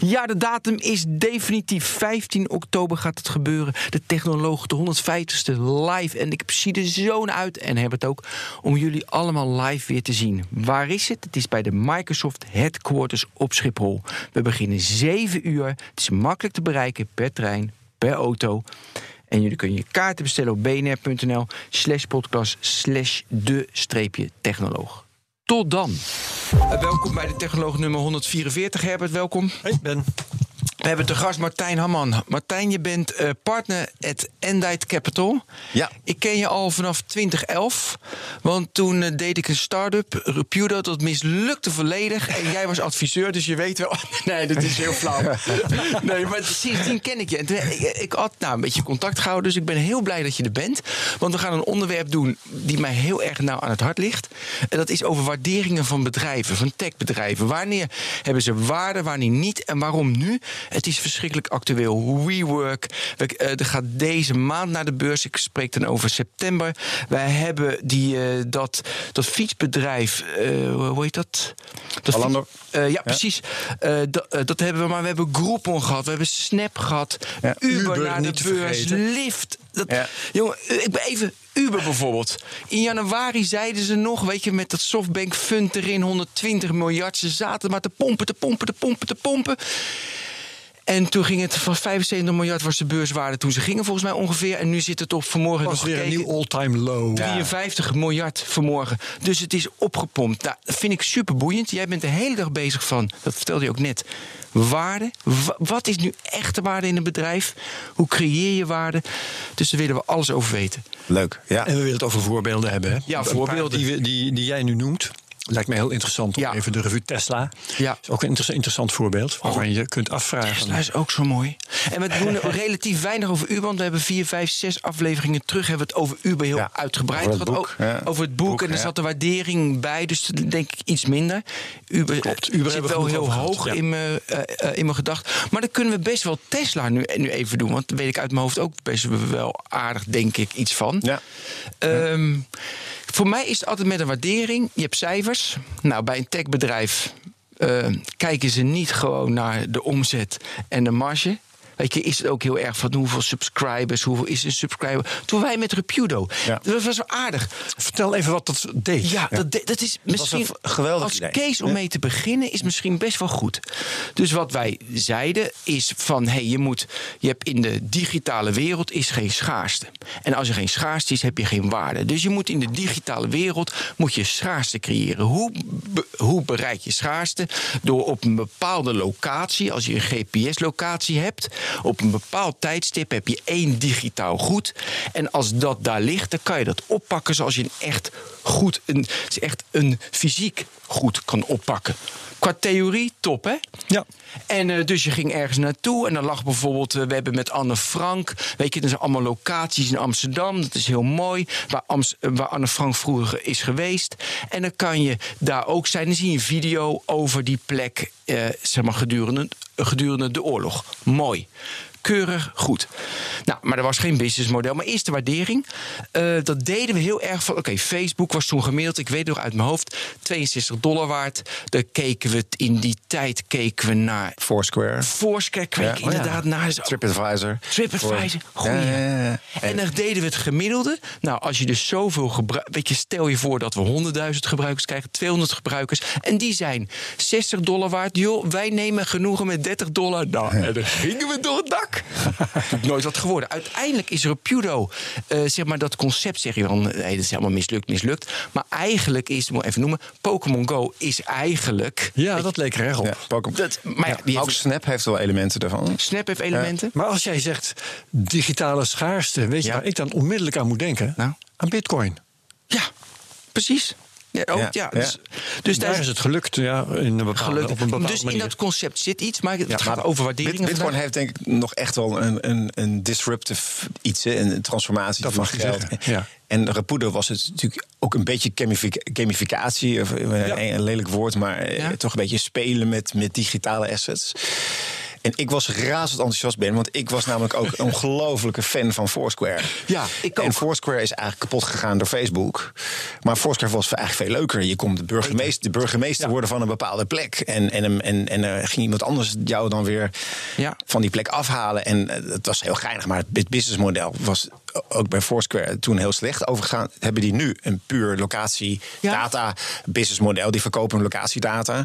Ja, de datum is definitief. 15 oktober gaat het gebeuren. De Technoloog, de 150ste live. En ik zie er zo uit en heb het ook om jullie allemaal live weer te zien. Waar is het? Het is bij de Microsoft Headquarters op Schiphol. We beginnen 7 uur. Het is makkelijk te bereiken per trein, per auto. En jullie kunnen je kaarten bestellen op bnr.nl slash podcast slash de streepje technoloog. Tot dan. Uh, welkom bij de Technoloog nummer 144. Herbert, welkom. Hey Ben. We hebben te gast Martijn Hamman. Martijn, je bent uh, partner at Endite Capital. Ja. Ik ken je al vanaf 2011. Want toen uh, deed ik een start-up, Repudo, dat mislukte volledig. En jij was adviseur, dus je weet wel... nee, dat is heel flauw. nee, maar sindsdien ken ik je. En toen, ik, ik, had nou, een beetje contact gehouden, dus ik ben heel blij dat je er bent. Want we gaan een onderwerp doen die mij heel erg nauw aan het hart ligt. En dat is over waarderingen van bedrijven, van techbedrijven. Wanneer hebben ze waarde, wanneer niet en waarom nu? Het is verschrikkelijk actueel. WeWork, we, uh, gaat deze maand naar de beurs. Ik spreek dan over september. Wij hebben die, uh, dat, dat fietsbedrijf, uh, hoe heet dat? dat ja, ja, precies. Dat, dat hebben we, maar we hebben Groupon gehad, we hebben Snap gehad, Ja, Uber, Uber naar de beurs. Lyft. Dat, Ja. Jongen, ik ben even Uber bijvoorbeeld. In januari zeiden ze nog, weet je, met dat Softbank Fund erin, 120 miljard. Ze zaten maar te pompen, te pompen, te pompen, te pompen. En toen ging het van 75 miljard was de beurswaarde toen ze gingen volgens mij ongeveer. En nu zit het op vanmorgen was nog weer een nieuw all-time low. 53 miljard vanmorgen. Dus het is opgepompt. Nou, dat vind ik super boeiend. Jij bent de hele dag bezig van, dat vertelde je ook net, waarde. Wa- Wat is nu echte waarde in een bedrijf? Hoe creëer je waarde? Dus daar willen we alles over weten. Leuk. Ja. En we willen het over voorbeelden hebben. Hè? Ja, Een paar voorbeelden. Die, die, die jij nu noemt. Lijkt me heel interessant om Ja. even de revue Tesla. Ja. is ook een inter- interessant voorbeeld. Waarvan je kunt afvragen. Tesla is ook zo mooi. En we doen relatief weinig over Uber. Want we hebben vier, vijf, zes afleveringen terug... hebben we het over Uber heel Ja, uitgebreid over het gehad. boek, ja. Over het boek. Boek, en er ja. zat de waardering bij. Dus denk ik iets minder. Uber, Klopt. eh, Uber zit hebben we wel heel gehad, hoog ja. in mijn eh, eh, in mijn gedachten. Maar dan kunnen we best wel Tesla nu, nu even doen. Want daar weet ik uit mijn hoofd ook best wel aardig, denk ik, iets van. Ja. Ehm, voor mij is het altijd met een waardering. Je hebt cijfers. Nou, bij een techbedrijf eh, kijken ze niet gewoon naar de omzet en de marge. Weet je, is het ook heel erg van hoeveel subscribers, hoeveel is een subscriber? Toen wij met Repudo, Ja. dat was wel aardig. Vertel even wat dat deed. Ja, Dat, de- dat is misschien geweldig als idee. case om mee te beginnen is misschien best wel goed. Dus wat wij zeiden is van hey, je moet je hebt in de digitale wereld is geen schaarste. En als er geen schaarste is, heb je geen waarde. Dus je moet in de digitale wereld moet je schaarste creëren. Hoe be- hoe bereik je schaarste? Door op een bepaalde locatie, als je een GPS-locatie hebt, op een bepaald tijdstip heb je één digitaal goed. En als dat daar ligt, dan kan je dat oppakken zoals je een echt goed, een, echt een fysiek goed kan oppakken. Qua theorie, top hè? Ja. En eh, dus je ging ergens naartoe en dan lag bijvoorbeeld, eh, we hebben met Anne Frank, weet je, dat zijn allemaal locaties in Amsterdam, dat is heel mooi, waar, eh, waar Anne Frank vroeger is geweest. En dan kan je daar ook zijn, dan zie je een video over die plek, zeg maar, gedurende, gedurende de oorlog. Mooi. Keurig goed. Nou, maar er was geen businessmodel. Maar eerst de waardering. Eh, dat deden we heel erg van. Oké, Facebook was toen gemiddeld, ik weet nog uit mijn hoofd, 62 dollar waard. Daar keken we in die tijd keken we naar Foursquare. Foursquare, keek Ja, oh ja. inderdaad naar. TripAdvisor. TripAdvisor, goeie. Ja. En dan deden we het gemiddelde. Nou, als je dus zoveel gebruikt. Weet je, stel je voor dat we 100.000 gebruikers krijgen, 200 gebruikers. En die zijn 60 dollar waard. Joh, wij nemen genoegen met 30 dollar. Nou, en dan gingen we door het dak. Nooit wat geworden. Uiteindelijk is Repudo, eh, zeg maar, dat concept zeg je van. Nee, dat is helemaal mislukt, mislukt. Maar eigenlijk is, moet even noemen, Pokémon Go is eigenlijk. Ja, dat leek er erg op. Ja, Pokémon. Dat, maar ja, die Ook heeft, Snap heeft wel elementen daarvan. Snap heeft elementen. Maar als jij zegt digitale schaarste, weet je waar ik dan onmiddellijk aan moet denken? Nou? Aan bitcoin. Ja, precies. Ja, ook, ja. Ja, Dus, dus Daar is het gelukt, ja, in een bepaalde, op een bepaalde Dus in dat concept zit iets, maar het gaat maar over waarderingen. Bitcoin vandaag. heeft denk ik nog echt wel een, een, een disruptive iets, een transformatie Dat van geld. ja. En Rapudo was het natuurlijk ook een beetje gamific- gamificatie, of, eh, een, lelijk woord, maar eh, toch een beetje spelen met, met digitale assets. En ik was razend enthousiast ben, want ik was namelijk ook een ongelofelijke fan van Foursquare. Ja, ik ook. En Foursquare is eigenlijk kapot gegaan door Facebook. Maar Foursquare was eigenlijk veel leuker. Je kon de burgemeester, de burgemeester worden van een bepaalde plek. En, en, en, en, er ging iemand anders jou dan weer Ja. van die plek afhalen. En eh, het was heel geinig. Maar het businessmodel was ook bij Foursquare toen heel slecht overgegaan. Hebben die nu een puur locatie Ja. data businessmodel. Die verkopen hun locatiedata.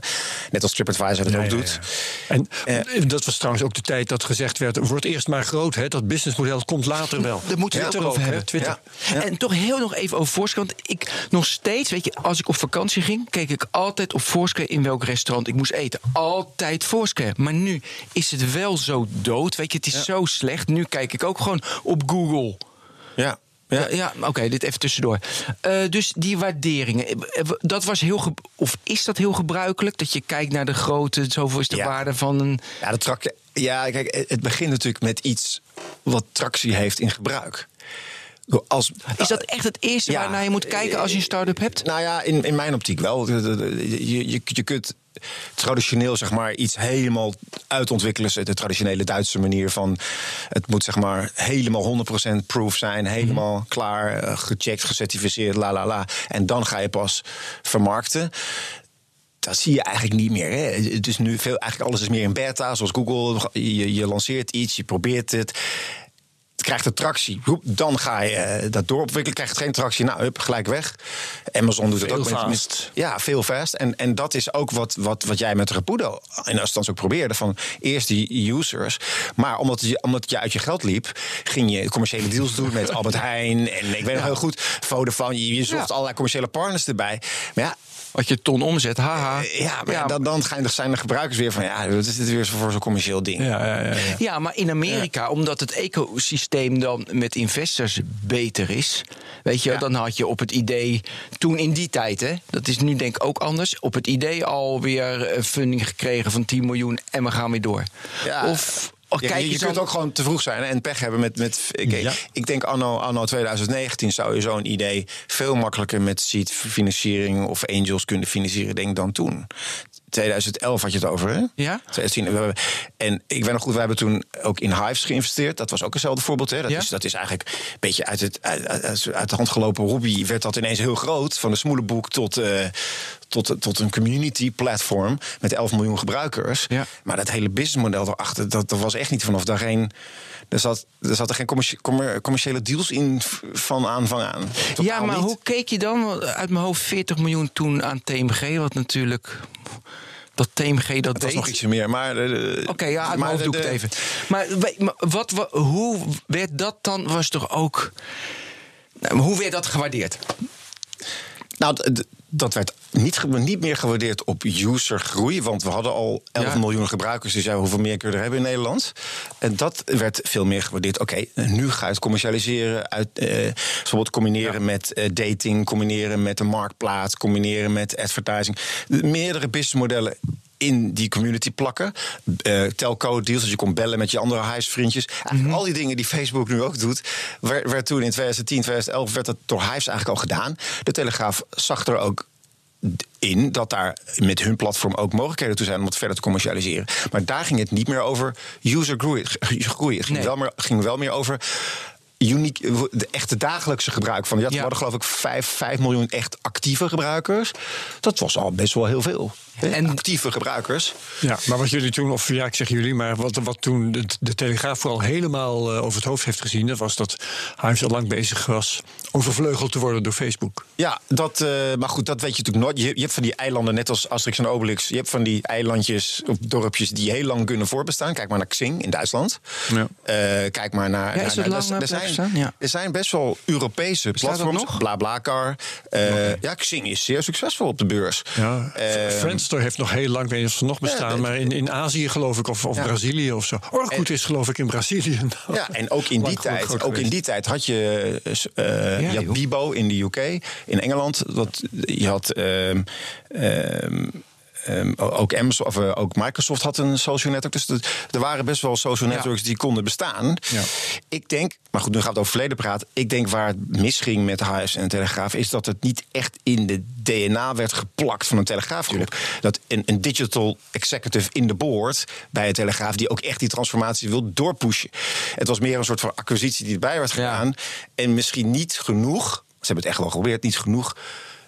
Net als TripAdvisor dat Ja, ook ja, doet. ja. En Eh. dat was trouwens ook de tijd dat gezegd werd... word eerst maar groot, hè, dat businessmodel komt later wel. Daar moeten we het Twitter ook over hè, hebben. Twitter. Ja. En toch heel nog even over Foursquare. Want ik nog steeds, weet je, als ik op vakantie ging, keek ik altijd op Foursquare in welk restaurant ik moest eten. Altijd Foursquare. Maar nu is het wel zo dood. Weet je, het is zo slecht. Nu kijk ik ook gewoon op Google. Ja. Ja, ja oké, dit even tussendoor. Eh, dus die waarderingen, eh, eh, dat was heel, of is dat heel gebruikelijk? Dat je kijkt naar de grootte, zoveel is de Ja. waarde van een. Ja, de trak, ja, kijk, het begint natuurlijk met iets wat tractie heeft in gebruik. Als, Is dat echt het eerste Ja. waarnaar je moet kijken als je een start-up hebt? Nou ja, in, in mijn optiek wel. Je, je, je kunt traditioneel zeg maar iets helemaal uitontwikkelen. De traditionele Duitse manier van het moet zeg maar helemaal 100% proof zijn, helemaal klaar, eh, gecheckt, gecertificeerd, la la la. En dan ga je pas vermarkten. Dat zie je eigenlijk niet meer. Hè. Het is nu veel, eigenlijk alles is meer in beta, zoals Google. Je, je lanceert iets, je probeert het. Krijgt een tractie. Hoep, Dan ga je eh, dat doorontwikkelen. Krijgt het geen tractie. Nou, hup, gelijk weg. Amazon doet het ook met. fast. Ja, veel fast. En, en dat is ook wat, wat, wat jij met Rapudo in Astans ook probeerde. Van eerst die users. Maar omdat je, omdat je uit je geld liep, ging je commerciële deals doen met Albert Heijn. En ik weet nog heel goed, Vodafone. Je, je zocht Ja. allerlei commerciële partners erbij. Maar ja, Wat je ton omzet, haha. eh, ja, maar Dan, dan zijn de gebruikers weer van... ja, wat is dit weer voor zo'n commercieel ding? Ja, ja, ja, ja. Ja, maar in Amerika, omdat het ecosysteem dan met investors beter is. Weet je, Ja. dan had je op het idee, toen in die tijd, hè, dat is nu denk ik ook anders, op het idee alweer eh, funding gekregen van 10 miljoen en we gaan weer door. Ja. Of oh, kijk je, kunt ook gewoon te vroeg zijn en pech hebben met. met ik, Ja. ik denk anno, anno 2019 zou je zo'n idee veel makkelijker met seed financiering of angels kunnen financieren, denk dan toen. 2011 had je het over, hè? Ja. 2010. We hebben- En ik weet nog goed, we hebben toen ook in Hives geïnvesteerd. Dat was ook eenzelfde voorbeeld. Hè? Dat, Ja. is, dat is eigenlijk een beetje uit, het, uit, uit, uit de hand gelopen hobby. Werd dat ineens heel groot. Van een smoelenboek tot, eh, tot, tot een community platform met 11 miljoen gebruikers. Ja. Maar dat hele businessmodel erachter, dat, dat was echt niet vanaf daar geen. Er zat, er zat er geen commer- commerciële deals in van aanvang aan. Ja, maar niet. hoe keek je dan? Uit mijn hoofd 40 miljoen toen aan TMG, wat natuurlijk. Dat TMG dat Het was deed. nog ietsje meer, maar... Oké, ja, uit mijn maar hoofd de- doe ik het even. Maar, maar wat, wa- hoe werd dat dan? Was toch ook. Nou, hoe werd dat gewaardeerd? Nou, dat werd niet, niet meer gewaardeerd op usergroei. Want we hadden al 11 Ja. miljoen gebruikers. Dus ja, hoeveel meer kun je er hebben in Nederland? En dat werd veel meer gewaardeerd. Oké, nu ga je het commercialiseren. Uit, eh, bijvoorbeeld combineren met eh, dating, combineren met een marktplaats, combineren met advertising. Meerdere businessmodellen in die community plakken. Eh telco deals, dus je kon bellen met je andere huisvriendjes. Eigenlijk Al die dingen die Facebook nu ook doet... werd, werd toen in 2010, 2011 werd dat door Hives eigenlijk al gedaan. De Telegraaf zag er ook in dat daar met hun platform ook mogelijkheden toe zijn om het verder te commercialiseren. Maar daar ging het niet meer over user groei. groei. Het ging, Nee. wel meer, ging wel meer over uniek, de echte dagelijkse gebruik van. Ja, we Ja. hadden geloof ik 5, 5 miljoen echt actieve gebruikers. Dat was al best wel heel veel. En- actieve gebruikers. Ja, maar wat jullie toen, of ja, ik zeg jullie, maar wat, wat toen de, de Telegraaf vooral helemaal eh, over het hoofd heeft gezien, dat was dat Hives al lang bezig was overvleugeld te worden door Facebook. Ja, dat, eh, maar goed, dat weet je natuurlijk nooit. Je, je hebt van die eilanden, net als Asterix en Obelix... je hebt van die eilandjes of dorpjes die heel lang kunnen voorbestaan. Kijk maar naar Xing in Duitsland. Ja. Eh, kijk maar naar... Ja, is naar, dat naar- lang, er zijn, ja. er zijn best wel Europese Bestaat platforms. nog? BlaBlaCar. eh Ja, Xing is zeer succesvol op de beurs. Ja, Heeft nog heel lang, weet nog bestaan, dat- maar in, in Azië geloof ik, of, of Ja. Brazilië of zo. Orkut is geloof ik in Brazilië. Ja, en ook in die tijd, ook in die tijd had je, eh, Ja, je had. Bibo in de UK, in Engeland. Wat, je had ehm, ehm, ehm, ook Amazon, of eh, ook Microsoft had een social network. Dus de- er waren best wel social Ja. networks die konden bestaan. Ja. Ik denk, maar goed, nu gaan we het over verleden praten. Ik denk waar het misging met de HS en de Telegraaf is dat het niet echt in de DNA werd geplakt van een Telegraafgroep. Dat een, een digital executive in de board bij een Telegraaf die ook echt die transformatie wil doorpushen. Het was meer een soort van acquisitie die erbij werd Ja. gedaan. En misschien niet genoeg, ze hebben het echt wel geprobeerd, niet genoeg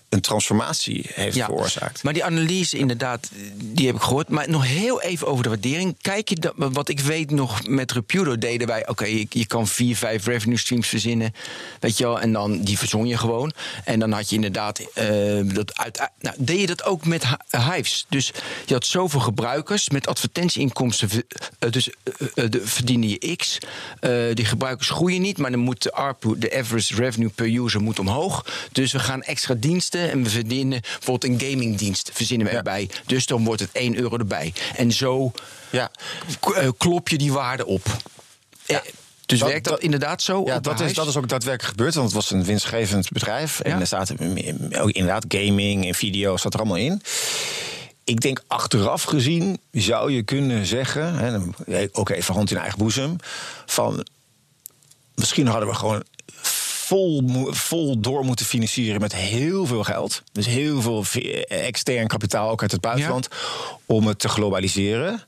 een transformatie heeft veroorzaakt. Maar die analyse inderdaad, die heb ik gehoord. Maar nog heel even over de waardering. Kijk je dat, wat ik weet nog met Repudo deden wij... oké, je, je kan vier, vijf revenue streams verzinnen, weet je wel... en dan die verzon je gewoon. En dan had je inderdaad eh, dat uit... Nou, deed je dat ook met Hi- Hives. Dus je had zoveel gebruikers met advertentieinkomsten... ver- eh, dus eh, de, verdiende je x. Die gebruikers groeien niet, maar dan moet de ARPU... de average revenue per user moet omhoog. Dus we gaan extra diensten en we verdienen... bijvoorbeeld een gamingdienst verzinnen we Ja. erbij. Dus dan wordt het 1 euro erbij. En zo Ja. eh, klop je die waarde op. Ja. Eh, Dus Dat- werkt dat, dat- inderdaad zo? Ja, dat is, dat is ook daadwerkelijk gebeurd. Want het was een winstgevend bedrijf. En er zaten ook inderdaad gaming en video zat er allemaal in. Ik denk achteraf gezien zou je kunnen zeggen... hè, ook even hand in eigen boezem... van misschien hadden we gewoon vol, vol door moeten financieren met heel veel geld. Dus heel veel extern kapitaal, ook uit het buitenland... om het te globaliseren.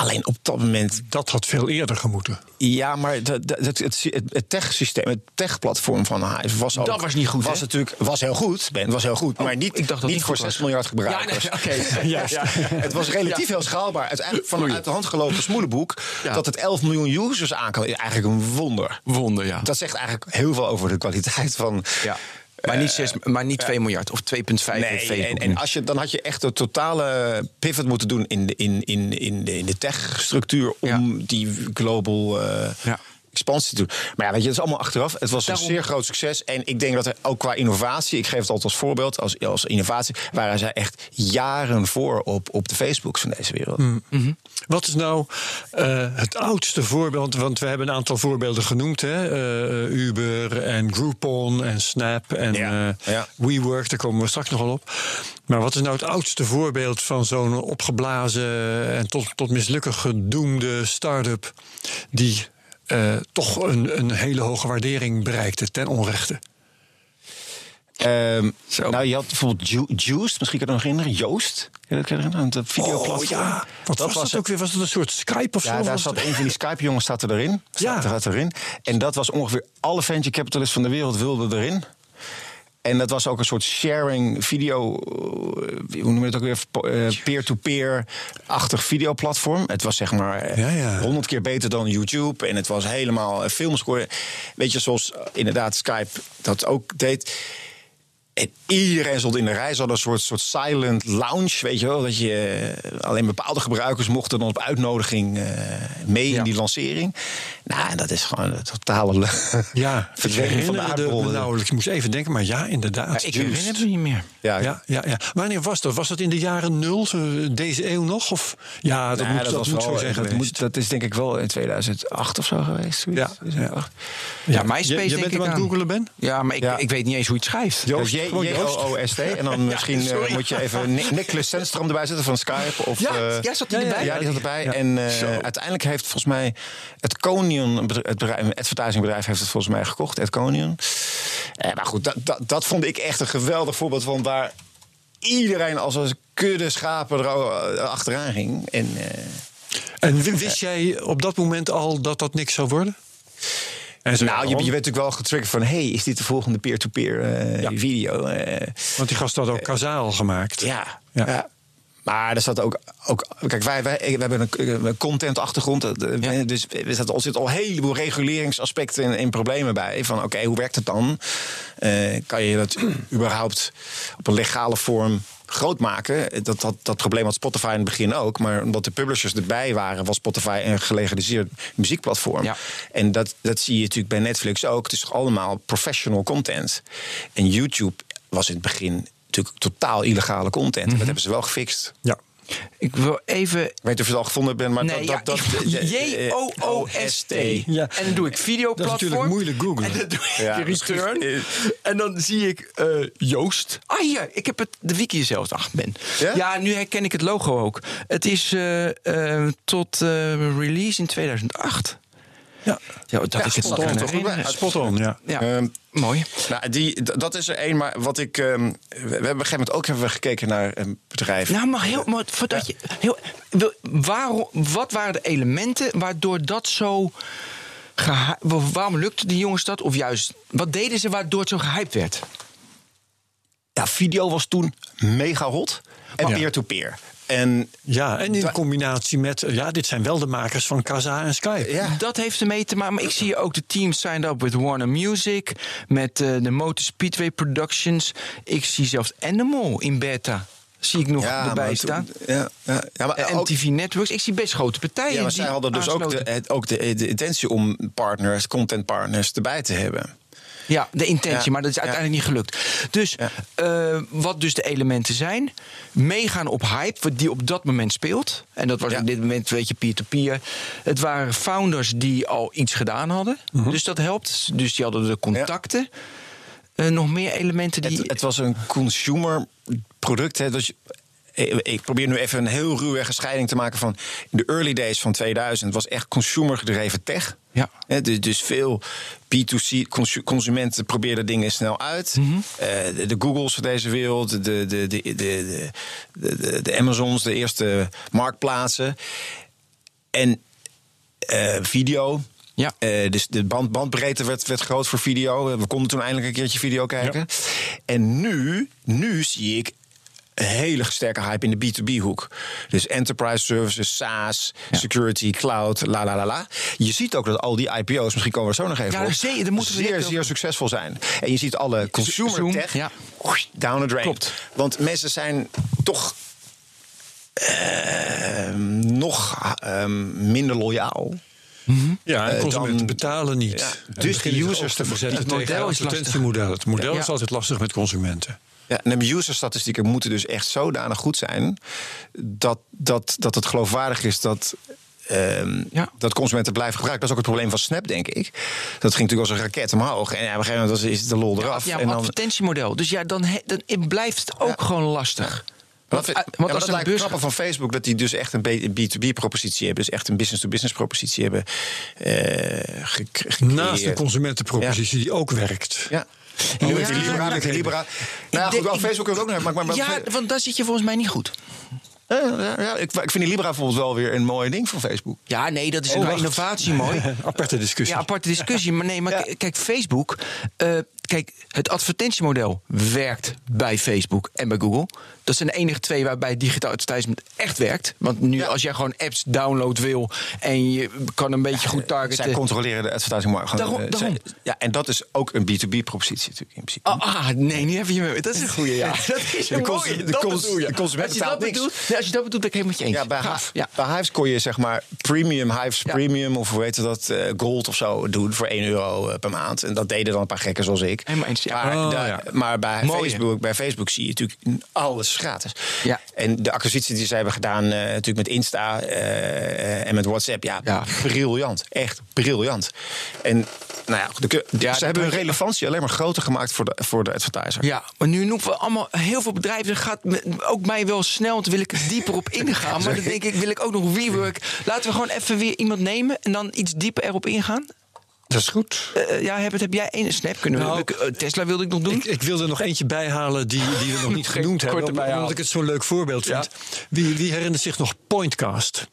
Alleen op dat moment Dat had veel eerder gemoeten. ja, maar dat- dat- het, het, het, het tech-systeem, het tech-platform van Hive was ook, Dat was niet goed, Was natuurlijk was heel goed, Ben, was heel goed, maar niet, ik dacht dat niet voor goed 6 was. miljard gebruikers. Ja, nee, oké. Juist. Het was relatief heel schaalbaar. Uiteindelijk van uit de hand gelopen smoelenboek Ja. dat het 11 miljoen users aan kan, is eigenlijk een wonder. Wonder, ja. Dat zegt eigenlijk heel veel over de kwaliteit van. ja. Maar niet, zes, maar niet 2 miljard of 2,5 heeft Eh, Nee, en, en als je, dan had je echt de totale pivot moeten doen in de, in, in, in de, in de tech-structuur om die global eh, Ja. Expansie te doen. Maar ja, weet je, het is allemaal achteraf. Het was Daarom- een zeer groot succes. En ik denk dat er ook qua innovatie, ik geef het altijd als voorbeeld, als, als innovatie, waren zij echt jaren voor op, op de Facebooks van deze wereld. Mm. Wat is nou eh, het oudste voorbeeld? Want we hebben een aantal voorbeelden genoemd: hè? Eh, Uber en Groupon en Snap en Ja, eh, ja. WeWork. Daar komen we straks nog wel op. Maar wat is nou het oudste voorbeeld van zo'n opgeblazen en tot, tot mislukken gedoemde start-up die eh, toch een, een hele hoge waardering bereikte ten onrechte? Ehm, nou, je had bijvoorbeeld Ju- Juiced, misschien kan je het nog herinneren, Joost. Kan je dat herinneren? Het videoplatform. Oh, ja. Wat was, dat ook weer? Was dat een soort Skype of zo? Ja, daar zat het- een van die Skype-jongens staat er erin. Ja. Er erin. En dat was ongeveer alle venture capitalists van de wereld wilden erin. En dat was ook een soort sharing video, eh, hoe noem je het ook weer, eh, peer-to-peer-achtig videoplatform. Het was zeg maar eh, honderd keer beter dan YouTube. En het was helemaal filmscore. Weet je, zoals inderdaad Skype dat ook deed. En iedereen stond in de rij. Ze hadden een soort, soort silent lounge, weet je wel. Dat je eh, alleen bepaalde gebruikers mochten dan op uitnodiging eh, mee in Ja. die lancering. Nou, en dat is gewoon een totale Ja, ik verdwijning van de aardbol. nauwelijks. Ik moest even denken, maar ja, inderdaad. Ja, ik herinner het me niet meer. Ja, Ja, ja, ja. Wanneer was dat? Was dat in de jaren nul, deze eeuw nog? Of? Ja, dat Nee, moet, dat moet zo zijn dat, moet- dat is denk ik wel in 2008 of zo geweest. Ja, 2008. Ja, MySpace je, je denk bent ik hem aan googelen, Ben? Ja, maar ik, Ja. ik weet niet eens hoe je het schrijft. Dus J- gewoon Joost. J-O-O-S-T. En dan misschien eh, moet je even Ni- Nicholas Sandstrom erbij zetten van Skype. Of, Ja, eh, ja, zat hij erbij? Ja, die zat erbij. En eh, uiteindelijk heeft volgens mij het Conion, het bedrijf, een advertisingbedrijf, heeft het volgens mij gekocht, het Conion. Maar goed, dat, dat, dat vond ik echt een geweldig voorbeeld van waar iedereen als een kudde schapen er achteraan ging. En En wist jij op dat moment al dat dat niks zou worden? En zo, nou, je, je bent natuurlijk wel getriggerd van, hey, is dit de volgende peer-to-peer eh, Ja. video? Eh, Want die gast had ook Kazaal gemaakt. ja, Ja. Maar er zat ook, ook kijk, wij, wij, we hebben een, content-achtergrond. eh, Ja. Dus er zitten al, al een heleboel reguleringsaspecten en, en problemen bij. Van oké, hoe werkt het dan? Eh, kan je dat überhaupt op een legale vorm groot maken? Dat, dat, dat probleem had Spotify in het begin ook. Maar omdat de publishers erbij waren, was Spotify een gelegaliseerd muziekplatform. Ja. En dat, dat zie je natuurlijk bij Netflix ook. Het is allemaal professional content. En YouTube was in het begin natuurlijk totaal illegale content. Mhm. Dat hebben ze wel gefixt. Ja. Ik wil even... Ik weet niet of je het al gevonden bent, maar Nee, dat... dat, dat J-O-O-S-T. Ja. En dan doe ik Dat is videoplatform. natuurlijk moeilijk googlen. En dan doe ik Ja, return. En dan zie ik eh, Joost. Ah, hier. Ik heb het, de wiki zelfs achter ben. Ja? nu herken ik het logo ook. Het is eh, eh, tot eh, release in 2008. Ja. Ja, dat Ja, ik het nog spot on, kan toch? herinneren. Spot on, ja. Ja, Ehm, mooi. Nou, die, dat is er één, maar wat ik... ehm, we we hebben op een gegeven moment ook hebben we gekeken naar een bedrijf. Nou, maar heel, maar voordat je, heel, waarom, wat waren de elementen waardoor dat zo. Waarom lukte die jongens dat? Of juist, wat deden ze waardoor het zo gehyped werd? Ja, video was toen mega hot. En Ja. peer-to-peer. En Ja, en in combinatie met... Ja, dit zijn wel de makers van Kaza en Skype. ja, Dat heeft ermee te maken. Maar ik zie ook de team signed up with Warner Music. Met eh, de Motor Speedway Productions. Ik zie zelfs Animal in beta. Zie ik nog ja, erbij maar staan. toen- Ja, ja, ja, maar En ook, MTV Networks. Ik zie best grote partijen. ja, maar zij hadden dus ook, de, het- ook de, de intentie om partners, content partners erbij te hebben. Ja, de intentie, Ja, maar dat is uiteindelijk niet gelukt. Dus eh, wat dus de elementen zijn, meegaan op hype, wat die op dat moment speelt. En dat was op dit moment, weet je, peer-to-peer. Het waren founders die al iets gedaan hadden. Mhm. Dus dat helpt. Dus die hadden de contacten. Eh, nog meer elementen die... Het, het was een consumer product. Hè, dus ik ik probeer nu even een heel ruwe scheiding te maken van... in de early days van 2000 was echt consumer gedreven tech. Ja. Dus, dus veel B2C consumenten proberen dingen snel uit. Mhm. Eh, de, Googles van deze wereld, de, de, de, de, de, de, de Amazons, de eerste marktplaatsen. En eh, video. Ja. Eh, dus de band, bandbreedte werd, werd groot voor video. We konden toen eindelijk een keertje video kijken. En nu, nu zie ik een hele sterke hype in de B2B-hoek. Dus enterprise services, SaaS, security, cloud, la la la la. Je ziet ook dat al die IPO's, misschien komen we er zo nog even Ja, op, moeten zeer, zeer succesvol zijn. En je ziet alle consumer Zoom, tech ja. down the drain. Klopt. Want mensen zijn toch eh, nog ehm, minder loyaal. Ja, en Eh, consumenten dan- betalen niet. Ja, dus de users te te verzetten het tegen model is. Het model Ja. is altijd lastig met consumenten. Ja, en de userstatistieken moeten dus echt zodanig goed zijn dat, dat, dat het geloofwaardig is dat. ehm, Ja. Dat consumenten blijven gebruiken. Dat is ook het probleem van Snap, denk ik. Dat ging natuurlijk als een raket omhoog. En ja, op een gegeven moment is de lol eraf. ja, en een dan, advertentiemodel. Dus ja, dan, he- dan blijft het ook Ja. gewoon lastig. Want, Want, ja, want dat als een lijkt grappig van Facebook dat die dus echt een B2B-propositie hebben. Dus echt een business-to-business propositie hebben eh gecreëerd. Naast de consumentenpropositie die ook werkt. Ja. En nu met die. Libra, Libra. Nou ja, goed, wel, Facebook ook nog. Maar, maar, Ja, want daar zit je volgens mij niet goed. Ja, ja, ja, ik, ik vind die Libra bijvoorbeeld wel weer een mooi ding van Facebook. Ja, nee, dat is Oh, een innovatie mooi. Aparte discussie. Ja, aparte discussie. Maar nee, maar Ja. kijk, Facebook. eh, kijk, het advertentiemodel werkt bij Facebook en bij Google. Dat zijn de enige twee waarbij digitaal advertisement echt werkt. Want nu, Ja. als jij gewoon apps download wil en je kan een beetje goed targeten. Zij controleren de advertising markt. Daarom- Eh, daarom. zij- ja, en dat is ook een B2B-propositie natuurlijk in principe. Ah, ah, nee, nu heb je me. Dat is een goede, ja. Dat is De een cons- mooie. de dat cons- je. de consument als je dat niks. bedoelt, nee, als je dat bedoelt, ben ik helemaal met je eens. Ja, bij, Hives, ja. bij Hives kon je zeg maar premium, Hives Ja. premium of hoe heet dat, eh, gold of zo doen voor 1 euro eh, per maand. En dat deden dan een paar gekken zoals ik. Helemaal eens, ja. Maar, Oh, ja. maar bij, Mooie. Facebook, bij Facebook zie je natuurlijk alles gratis. Ja. En de acquisitie die ze hebben gedaan eh, natuurlijk met Insta eh, en met WhatsApp, ja, Ja. briljant. Echt briljant. En nou ja, de, de- Ja, ze hebben hun relevantie alleen maar groter gemaakt voor de, voor de advertiser. Ja, maar nu noemen we allemaal heel veel bedrijven. Dat gaat ook mij wel snel, want wil ik er dieper op ingaan. Maar dan denk ik, wil ik ook nog rework. Laten we gewoon even weer iemand nemen en dan iets dieper erop ingaan. Dat is goed. Eh ja, Herbert, heb jij één snap kunnen? Nou, eh, Tesla wilde ik nog doen. Ik, ik wil er nog eentje bij halen die, die we nog niet genoemd hebben. Omdat bijhalen. ik het zo'n leuk voorbeeld vind. Wie, wie herinnert zich nog Pointcast?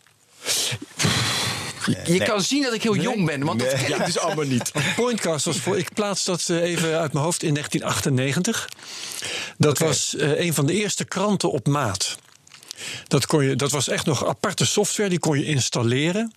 je kan zien dat ik heel jong ben, want dat ken ik dus allemaal niet. Pointcast was voor. Ik plaats dat eh, even uit mijn hoofd in 1998. Dat was eh, een van de eerste kranten op maat. Dat, kon je, dat was echt nog aparte software, die kon je installeren.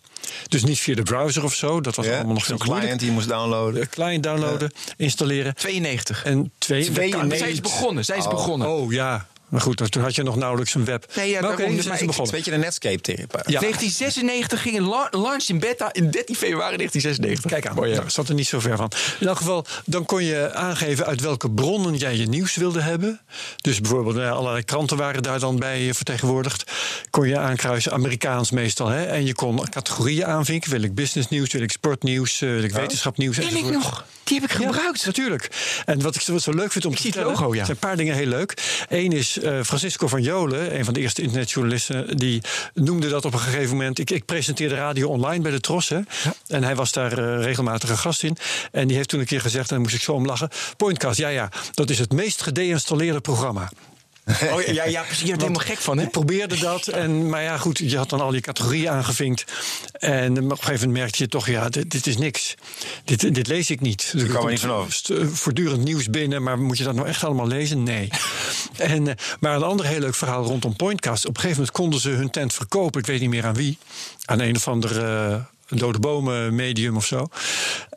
Dus niet via de browser of zo. Dat was Ja, allemaal nog zo'n veel moeilijk. client die je moest downloaden. De client downloaden, installeren. 92. En twee, dat kan 92. Zij is niet. begonnen, zij is begonnen. Oh ja, maar goed, toen had je nog nauwelijks een web. Nee, ja, maar oké, daarom, dus maar ik- begonnen. een beetje een Netscape-tip. Ja. 1996 ging een la- launch in beta in 13 februari 1996. Kijk aan, Mooi, ja. nou, zat er niet zo ver van. In elk geval, dan kon je aangeven uit welke bronnen jij je nieuws wilde hebben. Dus bijvoorbeeld, nou ja, allerlei kranten waren daar dan bij eh, vertegenwoordigd. Kon je aankruisen, Amerikaans meestal. Hè? En je kon categorieën aanvinken. Wil ik businessnieuws, wil ik sportnieuws, eh, wil ik wetenschapnieuws. Ken ik nog? Die heb ik gebruikt. Ja, natuurlijk. En wat ik zo, wat zo leuk vind om te zie het logo, ja. zijn een paar dingen heel leuk. Eén is eh, Francisco van Jolen, een van de eerste internetjournalisten, die noemde dat op een gegeven moment. Ik, ik presenteerde radio online bij de Tros, hè, en hij was daar eh, regelmatig een gast in. En die heeft toen een keer gezegd, en daar moest ik zo om lachen: Pointcast, ja, ja, dat is het meest gedeinstalleerde programma. Oh, ja, ja, precies. Je bent helemaal gek van, hè? Ik probeerde dat, en, maar ja, goed, je had dan al die categorieën aangevinkt. En op een gegeven moment merkte je toch, ja, dit, dit is niks. Dit, dit lees ik niet. Er kwam er niet vanaf. st- Voortdurend nieuws binnen, maar moet je dat nou echt allemaal lezen? Nee. en, eh, maar een ander heel leuk verhaal rondom Pointcast. Op een gegeven moment konden ze hun tent verkopen. Ik weet niet meer aan wie. Aan een of ander eh, dode bomen medium of zo.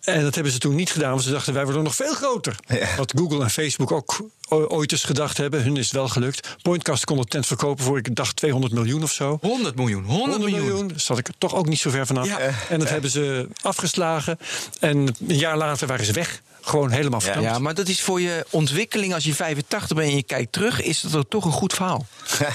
En dat hebben ze toen niet gedaan, want ze dachten wij worden nog veel groter. Ja. Wat Google en Facebook ook ooit eens gedacht hebben. Hun is wel gelukt. Pointcast kon de tent verkopen voor, ik dacht, 200 miljoen of zo. 100 miljoen. 100, 100 miljoen. Zat ik er toch ook niet zo ver vanaf. Ja. En dat hebben ze afgeslagen. En een jaar later waren ze weg. Gewoon helemaal Ja. verknald. Ja, maar dat is voor je ontwikkeling als je 85 bent en je kijkt terug, is dat toch een goed verhaal.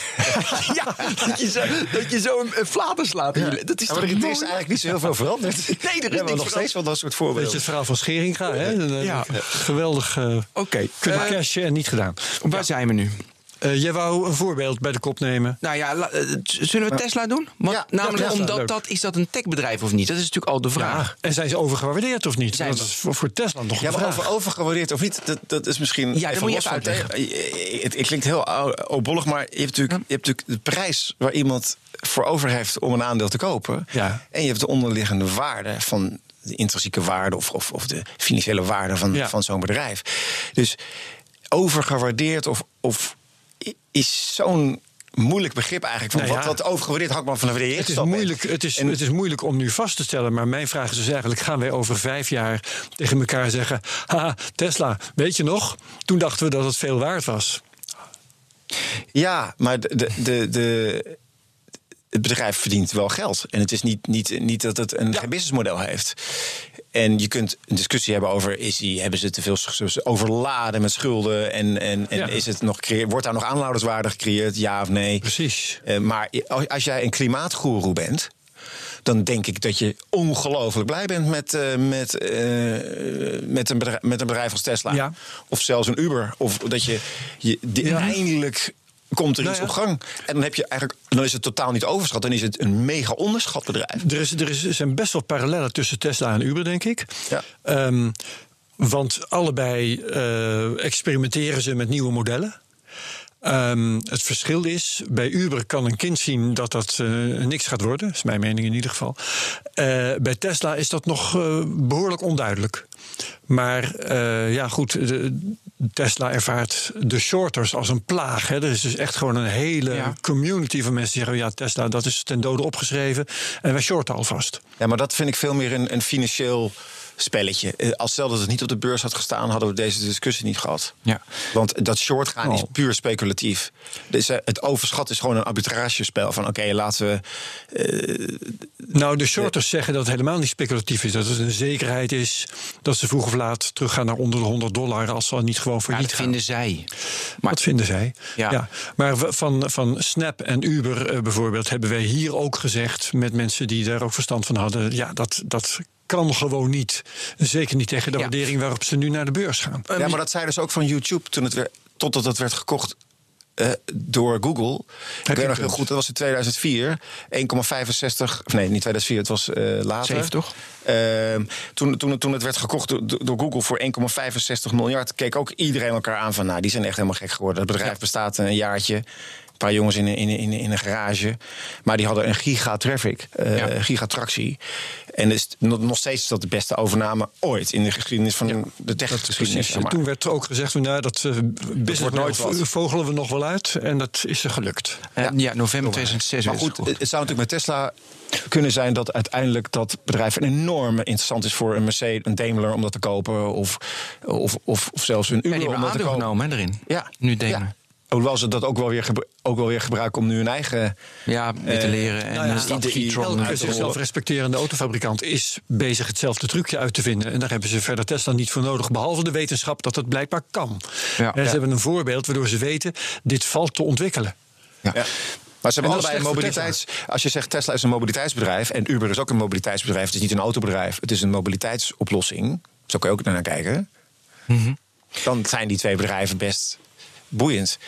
ja, dat je zo, dat je zo een, een flater slaat. in je- Dat is Ja, toch maar er is eigenlijk niet zo heel veel veranderd. er is We hebben niks nog steeds wel dat soort Weet je voorbeelden. het verhaal van Scheringa? Hè? Een, eh, Ja. Geweldig eh, Oké, kunnen eh, cashen en niet gedaan. waar zijn we nu? Eh, jij wou een voorbeeld bij de kop nemen. Nou ja, la- eh, zullen we Tesla doen? Want, Ja, namelijk Tesla, omdat leuk. dat is dat een techbedrijf of niet? Dat is natuurlijk al de vraag. En zijn ze overgewaardeerd of niet? Zijn dat is voor, voor Tesla nog Ja, een vraag. over overgewaardeerd of niet, dat, dat is misschien. Ja, dat moet je los even het- eh, Het, klinkt heel oudbollig, maar je hebt, natuurlijk, je hebt natuurlijk de prijs waar iemand voor over heeft om een aandeel te kopen. Ja. En je hebt de onderliggende waarde van de intrinsieke waarde of, of, of de financiële waarde van, Ja. van zo'n bedrijf. Dus overgewaardeerd of, of is zo'n moeilijk begrip eigenlijk. Van Nou ja. wat, wat overgewaardeerd maar van de Het is, moeilijk, het, is, het is moeilijk om nu vast te stellen. Maar mijn vraag is dus eigenlijk: gaan wij over vijf jaar tegen elkaar zeggen. Haha, Tesla, weet je nog? Toen dachten we dat het veel waard was. Ja, maar de, de, de, de- het bedrijf verdient wel geld. En het is niet, niet, niet dat het een geen businessmodel heeft. En je kunt een discussie hebben over... Is die, hebben ze te veel overladen met schulden? En, en, en Ja. is het nog, wordt daar nog aanhouderswaarde gecreëerd? Ja of nee? Precies. Eh, maar als jij een klimaatgoeroe bent... dan denk ik dat je ongelooflijk blij bent met, eh, met, eh, met, een bedrijf, met een bedrijf als Tesla. Ja. Of zelfs een Uber. Of dat je, je Ja. eindelijk komt er Nou iets ja. op gang. En dan, heb je eigenlijk, dan is het totaal niet overschat. Dan is het een mega onderschat bedrijf. Er, is, er is, er zijn best wel parallellen tussen Tesla en Uber, denk ik. Ja. Ehm, want allebei eh, experimenteren ze met nieuwe modellen. Ehm, het verschil is, bij Uber kan een kind zien dat dat eh, niks gaat worden. Dat is mijn mening in ieder geval. Eh, bij Tesla is dat nog eh, behoorlijk onduidelijk. Maar eh, ja, goed, de, Tesla ervaart de shorters als een plaag. Hè. Er is dus echt gewoon een hele Ja. community van mensen die zeggen... ja, Tesla, dat is ten dode opgeschreven en wij shorten alvast. Ja, maar dat vind ik veel meer een, een financieel spelletje. Eh, Als stel dat het niet op de beurs had gestaan, hadden we deze discussie niet gehad. Ja. Want dat short gaan is Oh. puur speculatief. Dus eh, het overschat is gewoon een arbitragespel. Van oké, laten we. Nou, de shorters zeggen dat het helemaal niet speculatief is. Dat het een zekerheid is dat ze vroeg of laat teruggaan naar onder de 100 dollar... als ze niet gewoon failliet dat gaan. vinden zij. Maar dat vinden zij. Ja. Maar van, van Snap en Uber eh, bijvoorbeeld hebben wij hier ook gezegd met mensen die daar ook verstand van hadden. Ja, dat, dat kan gewoon niet. Zeker niet tegen de Ja. waardering waarop ze nu naar de beurs gaan. ja, maar dat zei dus ook van YouTube toen het werd, totdat het werd gekocht. eh, door Google. Ik weet nog heel goed, dat was in 2004. 1,65. Of nee, niet 2004, het was eh, later. Zeven, toch? Ehm, toen, toen, toen het werd gekocht door, door Google voor 1,65 miljard, keek ook iedereen elkaar aan van, nou, die zijn echt helemaal gek geworden. Het bedrijf bestaat een jaartje. Paar jongens in, een- in, in, in een garage. Maar die hadden een giga-traffic, eh Ja. gigatractie. En is, nog steeds is dat de beste overname ooit in de geschiedenis van de techgeschiedenis. Zeg maar. toen werd er ook gezegd, van, nou, dat uh, business nooit model wat. vogelen we nog wel uit. En dat is er gelukt. En ja, november 2006 Maar goed, het zou natuurlijk met Tesla kunnen zijn dat uiteindelijk dat bedrijf een enorme interessant is voor een Mercedes, een Daimler om dat te kopen. Of, of, of, of zelfs een Ja, Uber die om hebben dat te kopen. genomen hè, erin. Ja. Nu Daimler. Ja. Hoewel ze dat ook wel weer, ook wel weer gebruiken om nu hun eigen. Ja, weer te Eh, leren. En Nou ja, ieder- Elke zichzelf respecterende autofabrikant is bezig hetzelfde trucje uit te vinden. En daar hebben ze verder Tesla niet voor nodig. Behalve de wetenschap dat het blijkbaar kan. Ja. En ze Ja. hebben een voorbeeld waardoor ze weten, dit valt te ontwikkelen. Ja. Maar ze hebben allebei een mobiliteits. Als je zegt Tesla is een mobiliteitsbedrijf en Uber is ook een mobiliteitsbedrijf, het is niet een autobedrijf, het is een mobiliteitsoplossing. Zo kun je ook naar kijken. Mhm. Dan zijn die twee bedrijven best boeiend.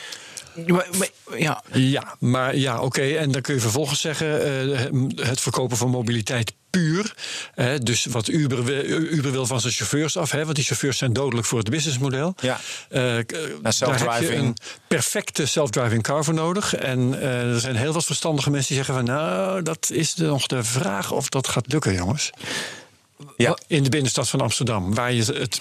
Maar- maar- ja, Ja, maar ja, oké. En dan kun je vervolgens zeggen: eh, het verkopen van mobiliteit puur. Eh, dus wat Uber, wil- Uber wil van zijn chauffeurs af, hè, want die chauffeurs zijn dodelijk voor het businessmodel. Ja. K- daar heb je een perfecte self-driving car voor nodig. En eh, er zijn heel wat verstandige mensen die zeggen van, nou, dat is nog de vraag of dat gaat lukken, jongens. Ja. In de binnenstad van Amsterdam, waar je het,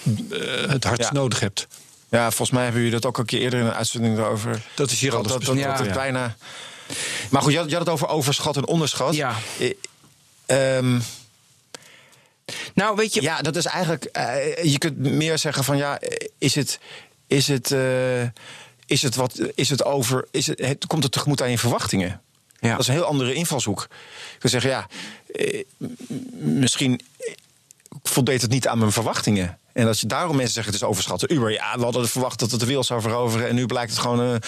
het hardst Ja. nodig hebt. Ja, volgens mij hebben jullie dat ook een keer eerder in een uitzending erover. Dat is hier al dat, dat, besproken, dat het ja. bijna. Maar goed, je had, je had het over overschat en onderschat. Ja. Eh, ehm, nou weet je, ja, dat is eigenlijk. eh, je kunt meer zeggen van ja, is het. Is het, eh, is het wat. Is het over. Is het, het, komt het tegemoet aan je verwachtingen? Ja. Dat is een heel andere invalshoek. Ik wil zeggen, ja, eh, misschien voldeed het niet aan mijn verwachtingen. En als je daarom mensen zeggen het is overschatten. Uber, ja, we hadden verwacht dat het de wereld zou veroveren. En nu blijkt het gewoon een,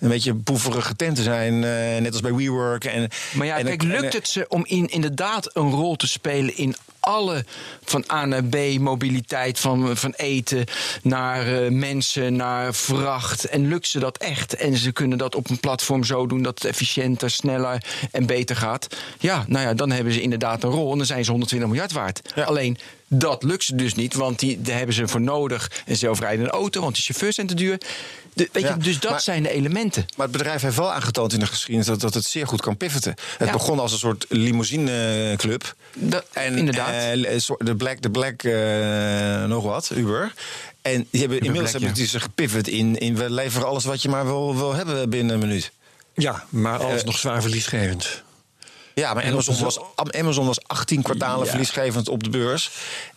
een beetje boeverige tent te zijn. eh, net als bij WeWork. En, Maar ja, en- kijk, en- lukt het ze om in, inderdaad een rol te spelen in alle van A naar B mobiliteit, van, van eten naar eh, mensen, naar vracht. En lukt ze dat echt? En ze kunnen dat op een platform zo doen dat het efficiënter, sneller en beter gaat. Ja, nou ja, dan hebben ze inderdaad een rol en dan zijn ze 120 miljard waard. Alleen dat lukt ze dus niet, want die, daar hebben ze voor nodig een zelfrijdende auto, want de chauffeurs zijn te duur. De, weet Ja, je, dus dat maar- zijn de elementen. Maar het bedrijf heeft wel aangetoond in de geschiedenis dat, dat het zeer goed kan pivoten. Het Ja. begon als een soort limousineclub. Dat- inderdaad. eh, de Black, de Black eh, nog wat, Uber. En die hebben, inmiddels Black, hebben die zich gepivot in, in... we leveren alles wat je maar wil, wil hebben binnen een minuut. Ja, maar alles Eh, nog zwaar verliesgevend. Ja, maar Amazon op was, de- Amazon was 18 kwartalen Ja. verliesgevend op de beurs.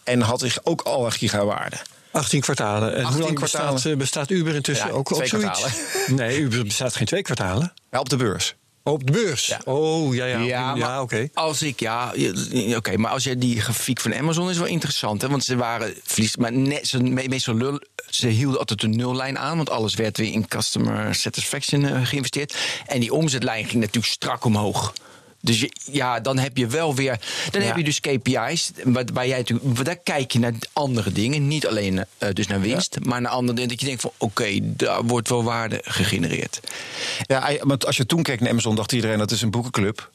En had zich ook al een gigawaarde. 18 kwartalen. En 18 hoe lang kwartalen. bestaat, eh, bestaat Uber intussen? Ja, ook twee zoiets? kwartalen. Nee, Uber bestaat geen twee kwartalen. Ja, op de beurs. Op de beurs. Oh, ja, ja. Ja, Ja, maar oké. als ik, ja, ja, oké, maar als je die grafiek van Amazon is wel interessant, hè, want ze waren verlies, maar net, ze, me- meestal lul, ze hielden altijd een nullijn aan, want alles werd weer in customer satisfaction eh, geïnvesteerd, en die omzetlijn ging natuurlijk strak omhoog. Dus je, ja, dan heb je wel weer. Dan Ja. heb je dus KPI's. Waar, waar jij natuurlijk, daar kijk je naar andere dingen. Niet alleen eh, dus naar winst, maar naar andere dingen. Dat je denkt van oké, daar wordt wel waarde gegenereerd. Ja, want als je toen keek naar Amazon, dacht iedereen dat is een boekenclub.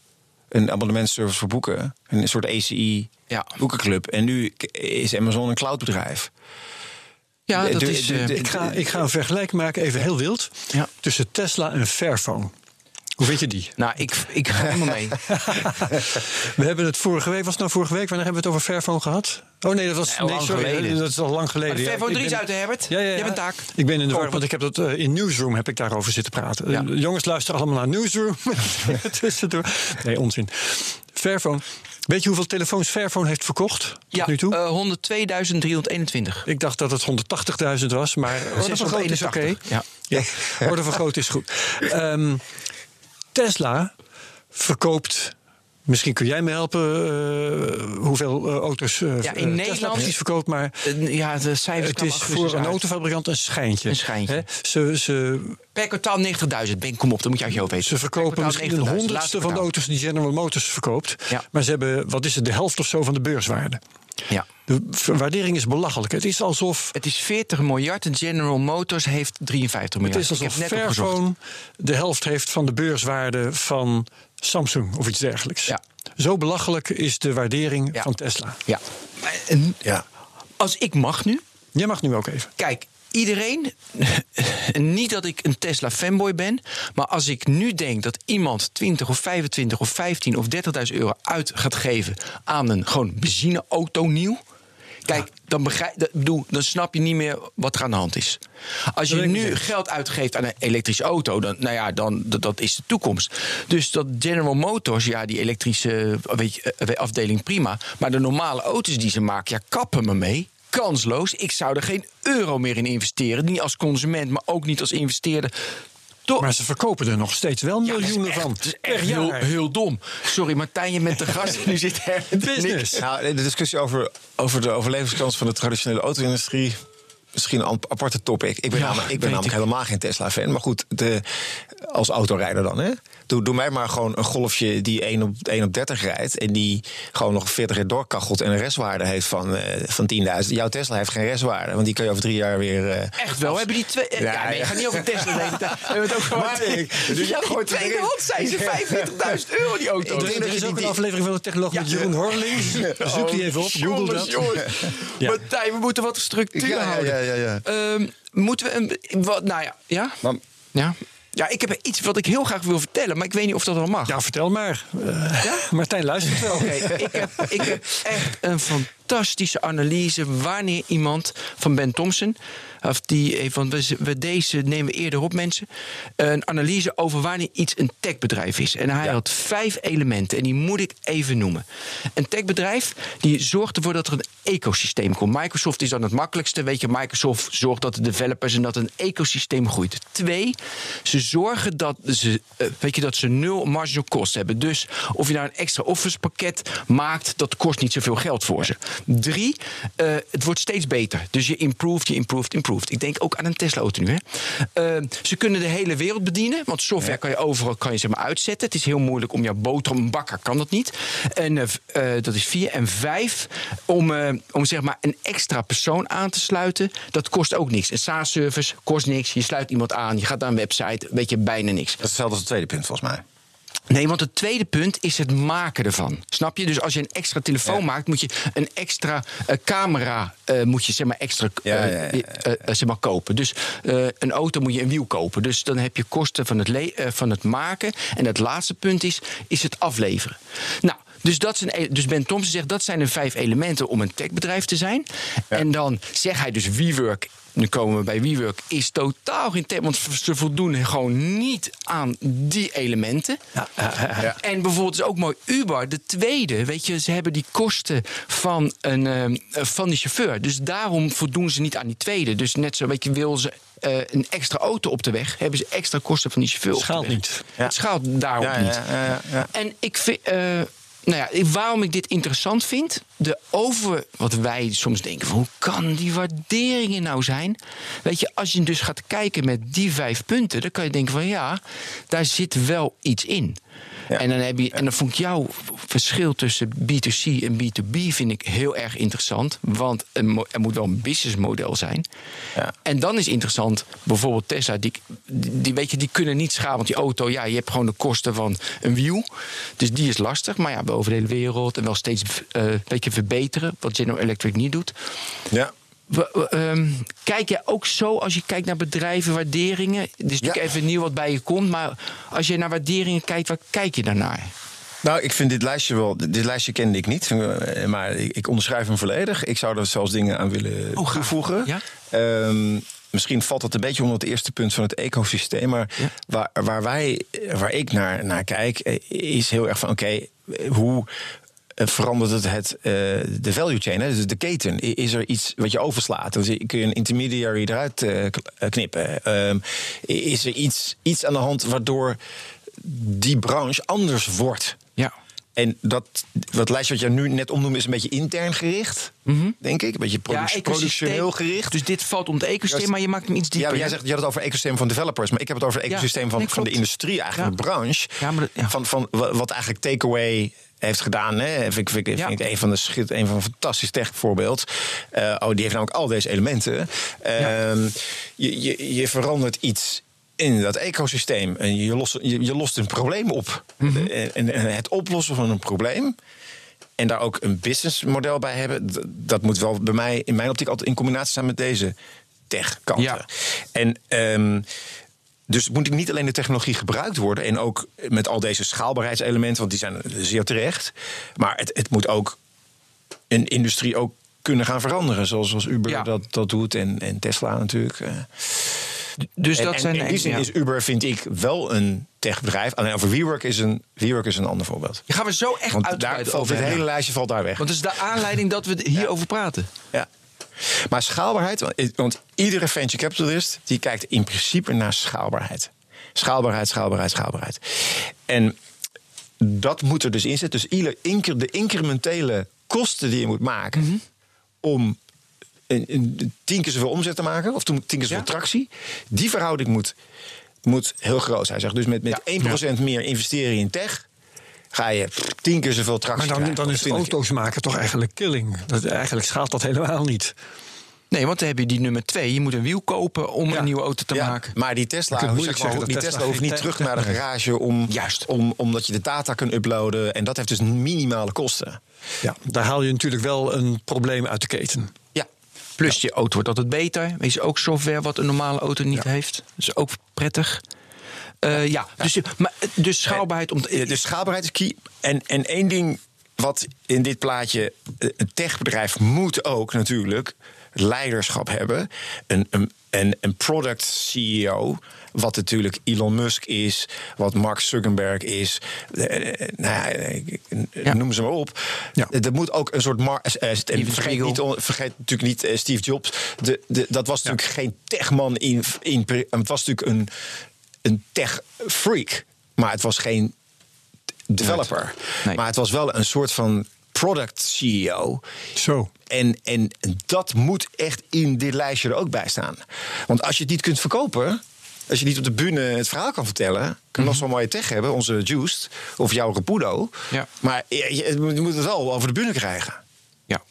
Een abonnementsservice voor boeken. Een soort ACI Ja. boekenclub. En nu is Amazon een cloudbedrijf. Ja, dat de- is. de- eh, de- Ik ga, ik ga een vergelijking maken, even heel wild. Ja. Tussen Tesla en Fairphone. Hoe vind je die? nou, ik, ik ga helemaal mee. We hebben het vorige week, was het nou vorige week? Wanneer hebben we het over Fairphone gehad? Oh nee, dat was Nee, lang sorry, geleden. Dat is al lang geleden. Maar de Fairphone ik 3 is uit, Herbert? Ja, ja, ja. Je hebt een taak. Ik ben in de war, Kopen. want ik heb dat eh, in Newsroom heb ik daarover zitten praten. Ja. Eh, jongens, luister allemaal naar Newsroom. Tussendoor. Nee, onzin. Fairphone. Weet je hoeveel telefoons Fairphone heeft verkocht tot Ja, nu toe? eh, 102.321. ik dacht dat het 180.000 was, maar orde van grootte is oké. 681, ja. Ja, orde van grootte is goed. Ehm, Tesla verkoopt. Misschien kun jij me helpen eh, hoeveel eh, auto's eh, Ja, in Tesla Nederland- precies verkoopt, maar ja, de cijfers het is voor een uit. autofabrikant een schijntje. Een schijntje. Hè? Ze, ze, Per kwartaal 90.000. Ben, kom op, dat moet je uit je hoofd weten. ze verkopen misschien een 90.000, honderdste van de auto's die General Motors verkoopt. Ja. Maar ze hebben, wat is het, de helft of zo van de beurswaarde. Ja. De waardering is belachelijk. Het is alsof Het is 40 miljard en General Motors heeft 53 Het miljard. is alsof. Fairphone de helft heeft van de beurswaarde van Samsung of iets dergelijks. Ja. Zo belachelijk is de waardering Ja. van Tesla. Ja. En Ja. Als ik mag nu, Jij mag nu ook even. Kijk, iedereen, niet dat ik een Tesla fanboy ben, maar als ik nu denk dat iemand 20 of 25 of 15 of 30.000 euro uit gaat geven aan een gewoon benzineauto nieuw. Kijk, dan, begrijp, bedoel, dan snap je niet meer wat er aan de hand is. Als je nu geld uitgeeft aan een elektrische auto, dan, nou ja, dan, dat, dat is de toekomst. Dus dat General Motors, ja, die elektrische weet je, eh, afdeling prima. Maar de normale auto's die ze maken, ja, kappen me mee. Kansloos. Ik zou er geen euro meer in investeren. Niet als consument, maar ook niet als investeerder. Maar ze verkopen er nog steeds wel Ja, dat is miljoenen echt- van. Het is echt Per heel, jaar. heel dom. Sorry, Martijn, je bent de gast. Nu zit er Business. niks. Nou, de discussie over, over de overlevingskans van de traditionele auto-industrie. Misschien een aparte topic. Ik ben, Ja, namelijk, ik ben namelijk ik. helemaal geen Tesla-fan. Maar goed, de, als autorijder dan. Hè? Doe, doe mij maar gewoon een golfje die 1 op, 1 op 30 rijdt. En die gewoon nog 40 jaar doorkachelt. En een restwaarde heeft van, eh, van 10.000. Jouw Tesla heeft geen restwaarde. Want die kan je over drie jaar weer. eh, Echt wel? Hebben die twee... Ja, Ja, nee, ja. ik ga niet over Tesla tijd. We hebben het ook gewoon... Maar ik- dus jij Ja, gooit tweede hand zijn ze 45.000 euro, die auto. Ik Er, denk dat er je is die- ook een aflevering van de Technoloog met. Jeroen Horling. Zoek die even op, google Jongens, dat. Martijn, we moeten wat structuur Ja, ja, houden. ja, ja, ja. Ehm, moeten we een... Wat, nou ja, ja? Maar- Ja. Ja, ik heb iets wat ik heel graag wil vertellen, maar ik weet niet of dat wel mag. Ja, vertel maar. Eh, Martijn luistert wel. Oké, ik, heb, ik heb echt een fantastische analyse wanneer iemand van Ben Thompson, of die, eh, want we, we deze nemen we eerder op mensen, een analyse over wanneer iets een techbedrijf is. En hij had vijf elementen en die moet ik even noemen. Een techbedrijf die zorgt ervoor dat er een ecosysteem komt. Microsoft is dan het makkelijkste. Weet je, Microsoft zorgt dat de developers en dat een ecosysteem groeit. Twee, ze zorgen dat ze, eh, weet je, dat ze nul marginal cost hebben. Dus of je nou een extra office pakket maakt, dat kost niet zoveel geld voor ze. Drie, eh, het wordt steeds beter. Dus je improved, je improved, improved. Ik denk ook aan een Tesla-auto nu. Hè. Eh, ze kunnen de hele wereld bedienen, want software kan je overal kan je, zeg maar, uitzetten. Het is heel moeilijk om jouw boterham, een bakker kan dat niet. En eh, eh, dat is vier. En vijf, om, om zeg maar een extra persoon aan te sluiten, dat kost ook niks. Een SaaS-service kost niks. Je sluit iemand aan, je gaat naar een website, weet je bijna niks. Dat is hetzelfde als het tweede punt, volgens mij. Nee, want het tweede punt is het maken ervan. Snap je? Dus als je een extra telefoon maakt, moet je een extra eh, camera eh, moet je, zeg maar, extra eh, Ja, ja, zeg maar, kopen. Dus een auto moet je een wiel kopen. Dus dan heb je kosten van het, van het maken. En het laatste punt is, is het afleveren. Nou. Dus, dat zijn, e- dus Ben Thompson zegt dat zijn de vijf elementen om een techbedrijf te zijn. En dan zegt hij dus WeWork. Nu komen we bij WeWork. Is totaal geen tech, want ze voldoen gewoon niet aan die elementen. En bijvoorbeeld is ook mooi Uber, de tweede. Weet je, ze hebben die kosten van, een, ehm, van die chauffeur. Dus daarom voldoen ze niet aan die tweede. Dus net zo, weet je, wil ze eh, een extra auto op de weg, hebben ze extra kosten van die chauffeur. op de Schaalt weg. niet. Het schaalt daarop Ja, niet. ja, ja, ja, ja. En ik vind. Nou ja, waarom ik dit interessant vind, de over wat wij soms denken, hoe kan die waarderingen nou zijn? Weet je, als je dus gaat kijken met die vijf punten, dan kan je denken van ja, daar zit wel iets in. Ja. En dan heb je, en dan vond ik jouw verschil tussen B2C en B2B vind ik heel erg interessant, want er mo- moet wel een businessmodel zijn. Ja. En dan is interessant, bijvoorbeeld Tesla, die, die, weet je, die kunnen niet schalen. Want die auto, ja, je hebt gewoon de kosten van een wiel. Dus die is lastig. Maar ja, over de hele wereld en wel steeds eh, een beetje verbeteren. Wat General Electric niet doet. Ja. We- ehm, kijk jij ook zo als je kijkt naar bedrijven, waarderingen? Het is natuurlijk Ja. even nieuw wat bij je komt. Maar als je naar waarderingen kijkt, waar kijk je daarnaar? Nou, ik vind dit lijstje wel. Dit lijstje kende ik niet, eh, maar ik, ik onderschrijf hem volledig. Ik zou er zelfs dingen aan willen Oh, toevoegen. Ja? Ehm, misschien valt dat een beetje onder het eerste punt van het ecosysteem. Maar Ja. waar, waar, wij, waar ik naar, naar kijk, eh, is heel erg van: oké, hoe. Eh, Verandert het, het eh, de value chain, hè? dus de keten? Is er iets wat je overslaat? Dus kun je een intermediary eruit eh, knippen? Ehm, is er iets, iets aan de hand waardoor die branche anders wordt? Ja. En dat, wat lijstje wat je nu net omnoemde is een beetje intern gericht, denk ik. Een beetje produ- ecosysteem. productioneel gericht. Dus dit valt onder het ecosysteem, Juist. maar je maakt hem iets ja, dieper. maar jij zegt, je had het over ecosysteem van developers, maar ik heb het over het Ja, ecosysteem van, nee, van de industrie, eigenlijk Ja. de branche. Ja, maar dat- ja. Van, van wa- wat eigenlijk takeaway heeft gedaan. Hè? Vind, ik- vind, Ja. vind ik een van de schit, een van een fantastisch tech voorbeeld. Eh, oh, die heeft namelijk al deze elementen. Ehm, je, je, je verandert iets in dat ecosysteem en je lost, je, je lost een probleem op. Mhm. en, en- en het oplossen van een probleem. En daar ook een businessmodel bij hebben. Dat moet wel bij mij, in mijn optiek, altijd in combinatie staan met deze tech-kant. Ja. En ehm, dus moet niet alleen de technologie gebruikt worden... en ook met al deze schaalbaarheidselementen, want die zijn zeer terecht... maar het, het moet ook een industrie ook kunnen gaan veranderen... zoals, zoals Uber Ja. dat, dat doet en, en Tesla natuurlijk. eh. Dus En- dat en zijn in die zin ja. is Uber, vind ik, wel een techbedrijf. Alleen over WeWork is een, WeWork is een ander voorbeeld. Gaan we zo echt Want uitgebreid over het hele lijstje valt daar weg. Want dat is de aanleiding dat we hierover praten. Ja. Maar schaalbaarheid, want- iedere venture capitalist die kijkt in principe naar schaalbaarheid. Schaalbaarheid, schaalbaarheid, schaalbaarheid. En dat moet er dus in zitten. Dus ieder- incre- de incrementele kosten die je moet maken Mhm. om een, een, tien keer zoveel omzet te maken, of tien keer zoveel Ja. tractie, die verhouding moet, moet heel groot zijn. Zeg. Dus met, met 1% meer investeren in tech. Ga je tien keer zoveel tractie Maar dan, krijgen, dan is 20 keer. auto's maken toch eigenlijk killing. Dat, eigenlijk schaalt dat helemaal niet. Nee, want dan heb je die nummer twee. Je moet een wiel kopen om Ja. een nieuwe auto te Ja, maken. Maar die Tesla, kunt zeg maar, zeggen die Tesla, Tesla hoeft niet terug naar de garage om, Juist. om, omdat je de data kan uploaden. En dat heeft dus minimale kosten. Ja, daar haal je natuurlijk wel een probleem uit de keten. Ja. Plus je auto wordt altijd beter. Is ook software wat een normale auto niet heeft. Dat is ook prettig. Eh, ja, Dus, maar, eh, dus schaalbaarheid. Om, Eh, De schaalbaarheid is key. En, en één ding wat in dit plaatje... Een techbedrijf moet ook natuurlijk leiderschap hebben. Een, een, een, een product CEO... Wat natuurlijk Elon Musk is, wat Mark Zuckerberg is. eh, nou ja, noem ze maar op. Ja. Er moet ook een soort. Mar eh, en vergeet, niet, vergeet natuurlijk niet eh, Steve Jobs. De, de, dat was natuurlijk geen techman in, in. Het was natuurlijk een, een tech-freak. Maar het was geen developer. Nee. Maar het was wel een soort van product CEO. Zo. En, en dat moet echt in dit lijstje er ook bij staan. Want als je het niet kunt verkopen. Als je niet op de bühne het verhaal kan vertellen. Kun je nog zo'n mooie tech hebben, onze Juiced. Of jouw Rapudo. Ja. Maar je, moet het wel over de bühne krijgen. Ja.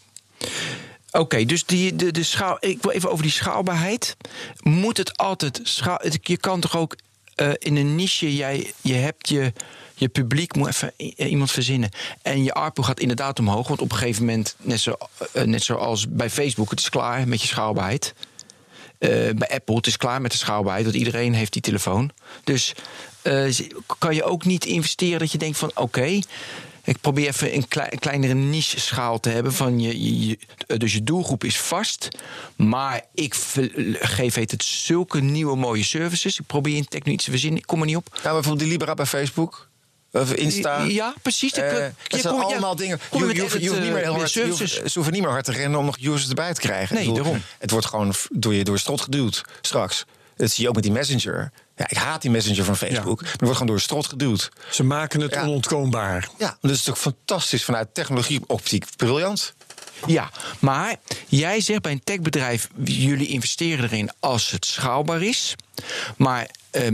Oké, dus die, de, de schaal, ik wil even over die schaalbaarheid. Moet het altijd schaal. het- Je kan toch ook eh, in een niche, jij, je hebt je, je publiek, moet even eh, iemand verzinnen. En je ARPU gaat inderdaad omhoog. Want op een gegeven moment, net, zo, eh, net zoals bij Facebook, het is klaar met je schaalbaarheid. Bij Apple, het is klaar met de schaalbaarheid, want iedereen heeft die telefoon. Dus kan je ook niet investeren dat je denkt van oké, ik probeer even een, klei- een kleinere niche schaal te hebben. Van je, eh, dus je doelgroep is vast, maar ik geef heet het zulke nieuwe mooie services. Ik probeer in tech nu iets te verzinnen, ik kom er niet op. Nou, bijvoorbeeld die Libra bij Facebook. Of Insta. Ja, precies. Eh, Je dat zijn ja, allemaal dingen. Je, je, hoeft- je hoeft niet meer heel eh, hard, je, hoeft- services. ze hoeven niet meer hard te rennen om nog users erbij te krijgen. Nee, bedoel, daarom. Het wordt gewoon door je door strot geduwd straks. Dat zie je ook met die messenger. Ja, ik haat die messenger van Facebook. Maar het wordt gewoon door de strot geduwd. Ze maken het Ja. onontkoombaar. Ja, dat is toch fantastisch vanuit technologie-optiek. Briljant. Ja, maar jij zegt bij een techbedrijf: jullie investeren erin als het schaalbaar is. Maar eh,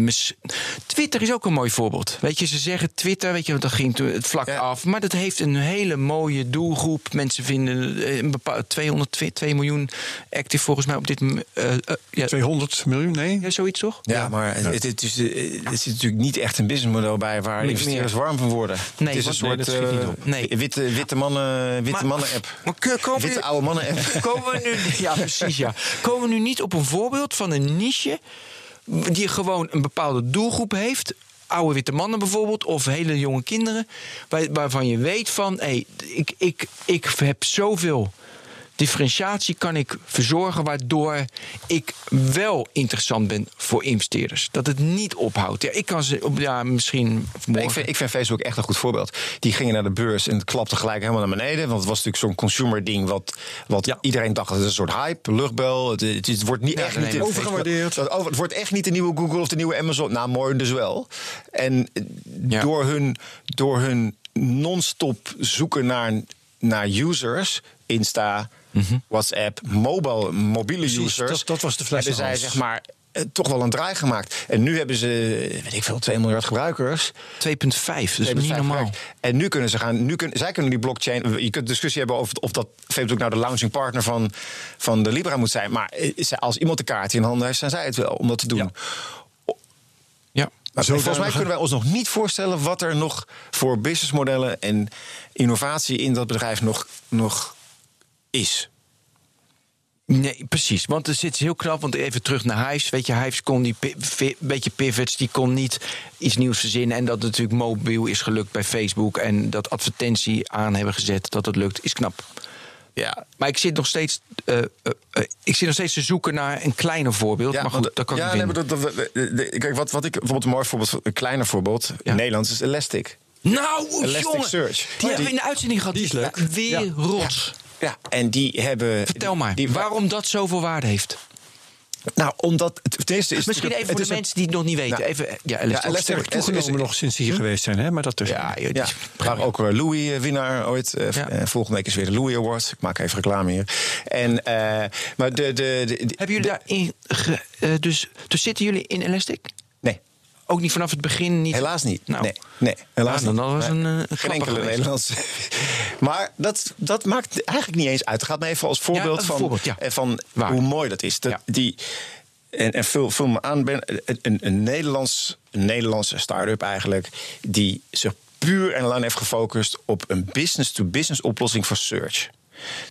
Twitter is ook een mooi voorbeeld. Weet je, ze zeggen Twitter, weet je, want dat ging het vlak Ja. af. Maar dat heeft een hele mooie doelgroep. Mensen vinden eh, een bepaald 202 miljoen active volgens mij op dit moment. eh, eh, ja, 200 miljoen, nee? ja, zoiets toch? Ja, maar Het, het, is, er zit natuurlijk niet echt een businessmodel bij waar Meer. investeerders warm van worden. Nee, het is een nee, soort dat schiet niet op. Nee. witte, witte mannen, witte Maar- mannen app. Maar ko- komen Witte oude mannen app. Komen we nu, ja, precies, ja. Komen we nu niet op een voorbeeld van een niche die gewoon een bepaalde doelgroep heeft? Oude witte mannen bijvoorbeeld, of hele jonge kinderen, waar- waarvan je weet van, hé, ik, ik, ik heb zoveel differentiatie kan ik verzorgen waardoor ik wel interessant ben voor investeerders. Dat het niet ophoudt. Ja, ik kan ze op ja, misschien Nee, ik, vind, ik vind Facebook echt een goed voorbeeld. Die gingen naar de beurs en het klapte gelijk helemaal naar beneden. Want het was natuurlijk zo'n consumer ding wat, wat Ja. iedereen dacht dat het een soort hype, luchtbel. Het, het, het wordt niet Ja, echt nee, niet de- overgewaardeerd. Het, over- het wordt echt niet de nieuwe Google of de nieuwe Amazon. Nou, mooi dus wel. En eh, Ja. door hun, door hun non-stop zoeken naar, naar users, Insta, WhatsApp, mobile, mobiele Precies, users. dat- dat was de Hebben zij zeg maar eh, toch wel een draai gemaakt. En nu hebben ze, weet ik veel, 2 miljard gebruikers. 2,5, dat is niet 2,5 normaal. En nu kunnen ze gaan, nu kunnen, zij kunnen die blockchain. Je kunt discussie hebben over of dat Facebook nou de launching partner van, van de Libra moet zijn. Maar eh, als iemand de kaart in handen heeft, zijn zij het wel om dat te doen. Ja. Ja. Maar volgens mij kunnen wij ons nog niet voorstellen wat er nog voor businessmodellen en innovatie in dat bedrijf nog, nog is. Nee, precies. Want er zit heel knap. Want even terug naar Hives. Weet je, Hives kon die beetje pivots. Die kon niet iets nieuws verzinnen. En dat natuurlijk mobiel is gelukt bij Facebook. En dat advertentie aan hebben gezet. Dat het lukt, is knap. Ja, Maar ik zit nog steeds. eh, eh, eh, ik zit nog steeds te zoeken naar een kleiner voorbeeld. maar goed, want- dat kan ja, ik nee, vinden. maar dat, dat- de- de- Kijk, wat, wat ik bijvoorbeeld een mooi voorbeeld, een kleiner voorbeeld, Ja. in Nederlands is Elastic. Nou, Elastic jongen, Search. Die Die- hebben we in de uitzending gehad. die is leuk. Weer rots. Ja, en die hebben. Vertel maar, die- waarom dat zoveel waarde heeft. Nou, omdat het ten eerste is. Misschien even voor de mensen die het nog niet weten. Ja. Even, ja, Ja, Elastic. Elastic- Sterk is- nog sinds die hier geweest zijn, hè? maar dat dus. Ja, Ja, ook eh, Louis eh, winnaar ooit. Eh, Ja. eh, volgende week is weer de Louis Award. Ik maak even reclame hier. En, eh, maar de, de, de, de- Hebben jullie daarin... Ge, dus, dus zitten jullie in Elastic? Nee, Ook niet vanaf het begin? Niet? helaas niet. Nou, nee, nee, helaas nou, niet. dan was Nee. een, eh, Geen enkele. Nederlandse. maar dat, dat maakt eigenlijk niet eens uit. Het gaat me even als voorbeeld van, voorbeeld, ja. eh, van Waar? hoe mooi dat is. Dat, Ja. die, en, en vul, vul me aan, ben, een, een, Nederlands, een Nederlandse start-up eigenlijk... die zich puur en lang heeft gefocust op een business-to-business oplossing voor search.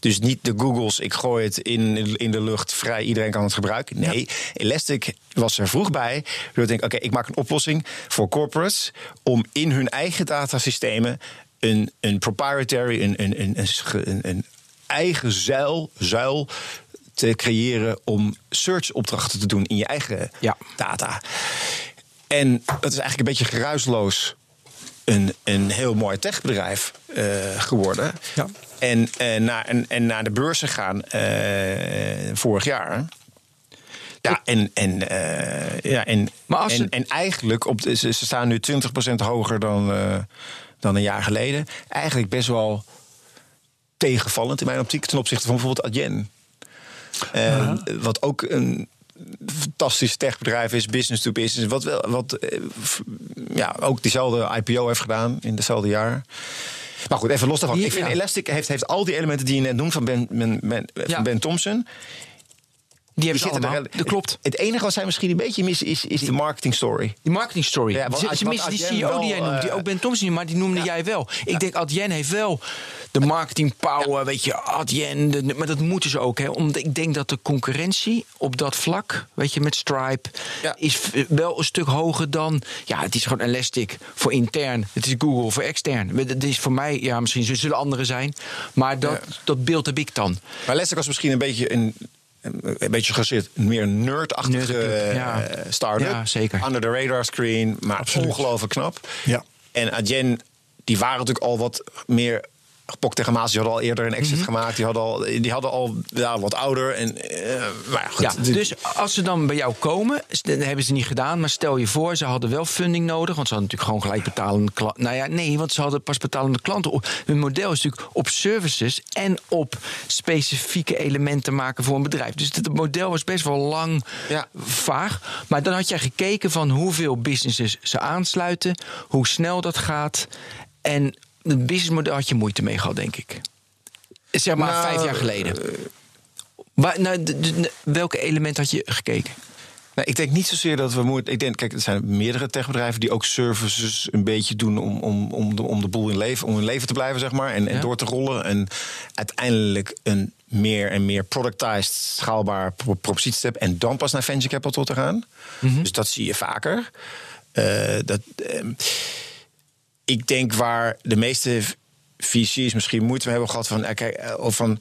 Dus niet de Googles, ik gooi het in, in de lucht vrij, iedereen kan het gebruiken. Nee, Elastic was er vroeg bij. Door te denken, oké, ik maak een oplossing voor corporates... om in hun eigen datasystemen een, een proprietary, een, een, een, een, eigen zuil, zuil te creëren... om search-opdrachten te doen in je eigen Ja. data. En dat is eigenlijk een beetje geruisloos een, een heel mooi techbedrijf eh, geworden. Ja. En, eh, naar, en, en naar de beurzen gaan eh, vorig jaar. Ja, en, en, eh, ja, en, Maar en, en eigenlijk, op de, ze, ze staan nu 20% hoger dan, dan een jaar geleden. Eigenlijk best wel tegenvallend in mijn optiek ten opzichte van bijvoorbeeld Adyen. Eh, Wat ook een fantastisch techbedrijf is, business to business. Wat, wel, wat ja, ook diezelfde IPO heeft gedaan in hetzelfde jaar. Maar goed, even los daarvan. Ik vind ja. Elastic heeft, heeft al die elementen die je net noemt van Ben, ben, ben, Ja. van ben Thompson. Die hebben ze allemaal. Dat klopt. Het enige wat zij misschien een beetje missen is, is de marketing story. Die marketing story. Ja, want die CEO die jij noemt, die eh, ook Ben Thompson, maar die noemde jij wel. Ik denk Adyen heeft wel de marketing power, weet je, Adyen, de- maar dat moeten ze ook, hè? Omdat ik denk dat de concurrentie op dat vlak, weet je, met Stripe, is wel een stuk hoger dan, ja, het is gewoon Elastic voor intern, het is Google voor extern. Het is voor mij, ja, misschien zullen anderen zijn, maar dat, dat beeld heb ik dan. Maar Elastic was misschien een beetje een, een beetje gebaseerd, meer nerdachtige ja. eh, start-up. Ja, zeker. Under the radar screen, maar Absoluut. ongelooflijk knap. Ja. En Adyen, die waren natuurlijk al wat meer gepokt tegen Maas. Die hadden al eerder een exit gemaakt. Die hadden al, die hadden al ja, wat ouder. En, eh, maar goed. Ja, dus als ze dan bij jou komen, dat hebben ze niet gedaan. Maar stel je voor, ze hadden wel funding nodig. Want ze hadden natuurlijk gewoon gelijk betalende klanten. Nou ja, nee, want ze hadden pas betalende klanten. Hun model is natuurlijk op services en op specifieke elementen maken voor een bedrijf. Dus het model was best wel lang Ja. vaag. Maar dan had jij gekeken van hoeveel businesses ze aansluiten, hoe snel dat gaat. En het businessmodel had je moeite mee gehad, denk ik. Zeg maar Nou, vijf jaar geleden. Waar, nou, welke element had je gekeken? Nou, ik denk niet zozeer dat we moeten. Ik denk, kijk, er zijn meerdere techbedrijven die ook services een beetje doen om, om, om, de, om de boel in leven, om in leven te blijven, zeg maar, en, en door te rollen. En uiteindelijk een meer en meer productized, schaalbaar pro- propositie te hebben. En dan pas naar venture capital te gaan. Dus dat zie je vaker. Eh, dat, ehm, ik denk waar de meeste VC's misschien moeite mee hebben gehad van, eh, eh, of van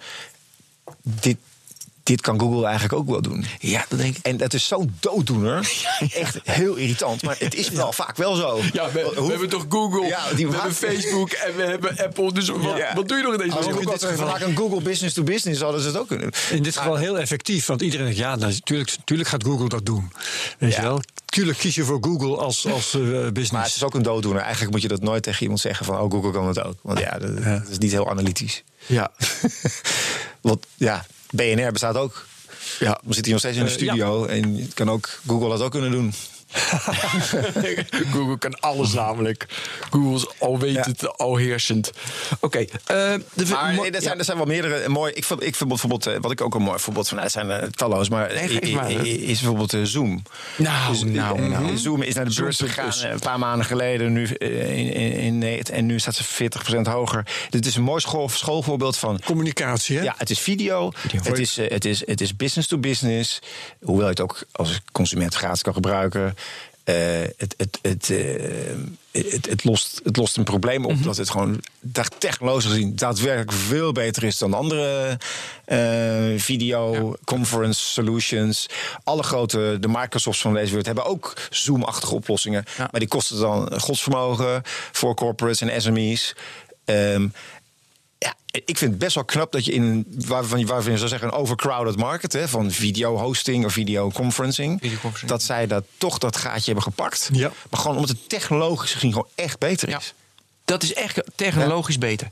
dit, dit kan Google eigenlijk ook wel doen. Ja, dat denk ik. En dat is zo'n dooddoener. Echt heel irritant. Maar het is wel vaak wel zo. Hoe- toch Google, Ja, die maakt- Facebook en we hebben Apple. Dus wat, Ja. wat doe je nog in deze Als in Google dit had geval- vaak een Google business to business hadden ze het ook kunnen doen. In dit geval heel effectief, want iedereen zegt ja, natuurlijk, natuurlijk gaat Google dat doen. Weet Ja. je wel? Tuurlijk kies je voor Google als, als eh, business. Maar het is ook een dooddoener. Eigenlijk moet je dat nooit tegen iemand zeggen van... oh, Google kan het ook. Want ja, dat, dat is niet heel analytisch. Ja. Want ja, BNR bestaat ook. Ja. We zitten hier nog steeds in de Eh, ja. studio. En het kan ook, Google had ook kunnen doen. Google kan alles namelijk. Google is alwetend, alheersend. Oké. eh, Maar nee, er, ja. zijn, er zijn wel meerdere mooi. Ik vind, ik vind bijvoorbeeld, eh, wat ik ook een mooi voorbeeld van, nou, het zijn er talloze, maar, Nee, is bijvoorbeeld eh, Zoom. Nou, Dus, nou, eh, nou. Zoom is naar de beurs gegaan eh, een paar maanden geleden. Nu, eh, in, in, en nu staat ze 40% hoger. Dit is een mooi school, schoolvoorbeeld van. Communicatie, hè? Ja, het is video. Het, is, eh, het, is, het is business to business. Hoewel je het ook als consument gratis kan gebruiken. Eh, het, het, het, eh, het, het, lost, het lost een probleem op dat het gewoon technologisch gezien daadwerkelijk veel beter is dan andere eh, video conference solutions. Alle grote, de Microsofts van deze wereld hebben ook Zoom-achtige oplossingen. Ja. Maar die kosten dan godsvermogen voor corporates en SME's. Ja, ik vind het best wel knap dat je in een, waarvan, waarvan je zou zeggen, een overcrowded market, hè, van video hosting of video conferencing, Videoconferencing. dat zij dat toch dat gaatje hebben gepakt. Ja. Maar gewoon omdat het technologisch gezien gewoon echt beter Ja. is. Dat is echt technologisch beter.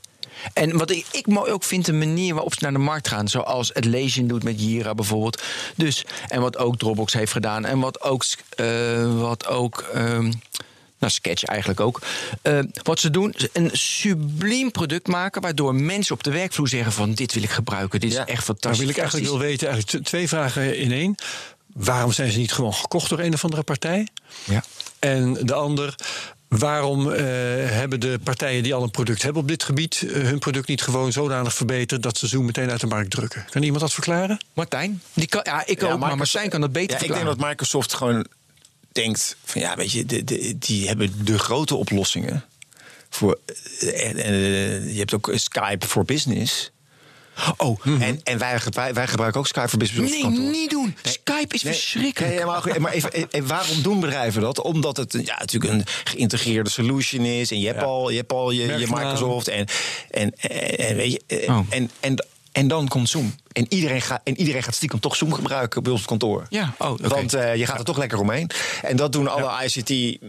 En wat ik, ik mooi ook vind, de manier waarop ze naar de markt gaan. Zoals Atlassian doet met Jira bijvoorbeeld. Dus, en wat ook Dropbox heeft gedaan. En wat ook, eh, wat ook ehm, nou, Sketch eigenlijk ook. Eh, wat ze doen, een subliem product maken... waardoor mensen op de werkvloer zeggen van... dit wil ik gebruiken, dit Ja. is echt fantastisch. wil ik eigenlijk wel weten, eigenlijk twee vragen in één. Waarom zijn ze niet gewoon gekocht door een of andere partij? Ja. En de ander, waarom eh, hebben de partijen die al een product hebben op dit gebied... eh, hun product niet gewoon zodanig verbeterd... dat ze Zoom meteen uit de markt drukken? Kan iemand dat verklaren? Martijn? Die kan, ja, ik ook, maar Martijn kan dat beter ja, Ik verklaren. denk dat Microsoft gewoon denkt van ja, weet je, de, de, die hebben de grote oplossingen. Voor, eh, en, en, eh, je hebt ook Skype voor business. Oh, En, en wij, gebruiken- wij gebruiken ook Skype voor business. nee, niet doen. Skype is Nee, verschrikkelijk. nee, maar, maar even, en waarom doen bedrijven dat? Omdat het ja, natuurlijk een geïntegreerde solution is. En je hebt al je, hebt al je, je. Microsoft. En, en, en, en, weet je, en, Oh. en, en, en dan komt Zoom. En iedereen, gaat, en iedereen gaat stiekem toch Zoom gebruiken bij ons op kantoor. Ja, oh. Want eh, je gaat er toch lekker omheen. En dat doen alle ICT.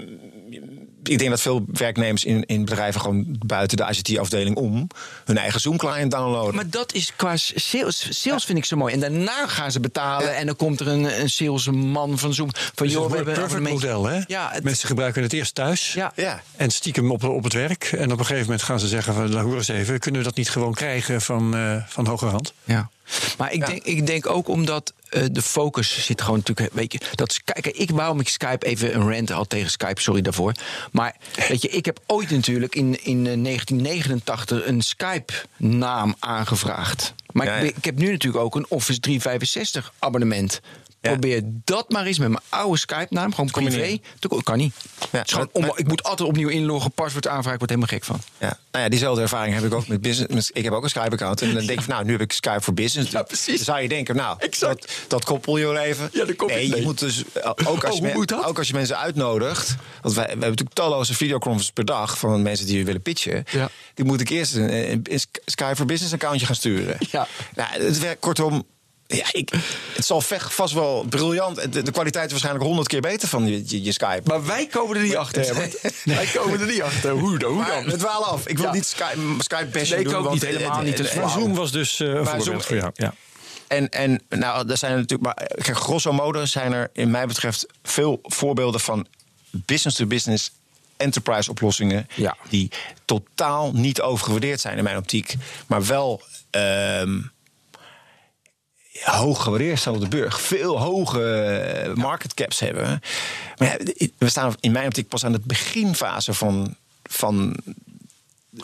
Ik denk dat veel werknemers in, in bedrijven gewoon buiten de ICT-afdeling om hun eigen Zoom-client downloaden. Maar dat is qua sales. Sales vind ik zo mooi. En daarna gaan ze betalen. En dan komt er een, een salesman van Zoom. Van, Dus joh, het we hebben een model, hè? Ja, het- Mensen gebruiken het eerst thuis. Ja. ja. En stiekem op, op het werk. En op een gegeven moment gaan ze zeggen: van, nou, hoor eens even, kunnen we dat niet gewoon krijgen van, eh van hoge hand? Ja. Maar ik, Ja. denk, ik denk ook omdat eh, de focus zit gewoon natuurlijk. Weet je, dat, is- kijk, ik waarom ik Skype even een rant had tegen Skype, sorry daarvoor. Maar weet je, ik heb ooit natuurlijk in, in eh, 1989 een Skype-naam aangevraagd. Maar Ja, ik, ja. ik heb nu natuurlijk ook een Office 365 abonnement. Probeer dat maar eens met mijn oude Skype-naam, gewoon privé. Ko- Kan niet. Ja, Het is gewoon onmo- ik moet altijd opnieuw inloggen, paswoord aanvragen, ik word helemaal gek van. Ja, nou ja, diezelfde ervaring heb ik ook met business. Ik heb ook een Skype-account. En dan denk je van, nou, nu heb ik Skype voor business. Ja, precies. Dan zou je denken, nou, Exact. dat, dat koppel je wel even. Ja, dat koppel- nee, je moet dus, eh, ook als, Oh, je men- moet dat? ook als je mensen uitnodigt. Want wij, we hebben natuurlijk talloze videoconferences per dag van mensen die willen pitchen. Ja. Die moet ik eerst een, een, een Skype voor business accountje gaan sturen. Ja. Nou, het werkt kortom. Ja, ik, het zal vast wel briljant. De, de kwaliteit is waarschijnlijk honderd keer beter van je, je, je Skype. Maar wij komen er niet achter. Wij komen er niet achter. Hoe dan? Hoe dan? we dwalen af. Ik wil Ja. niet Skype, Skype bashing Nee, ik doen. ook want niet, helemaal het- niet. het- Het Maar flauw. Zoom was dus eh, een voorbeeld Zoom- voor jou. Ja. En, en nou, er zijn er natuurlijk, maar kijk, grosso modo zijn er, in mij betreft, veel voorbeelden van business-to-business enterprise oplossingen. Ja. die totaal niet overgewaardeerd zijn in mijn optiek, maar wel. Ehm, hoog gewaardeerd staan op de burg. Veel hoge eh, market caps hebben. Maar ja, we staan in mijn optiek pas aan het beginfase van, van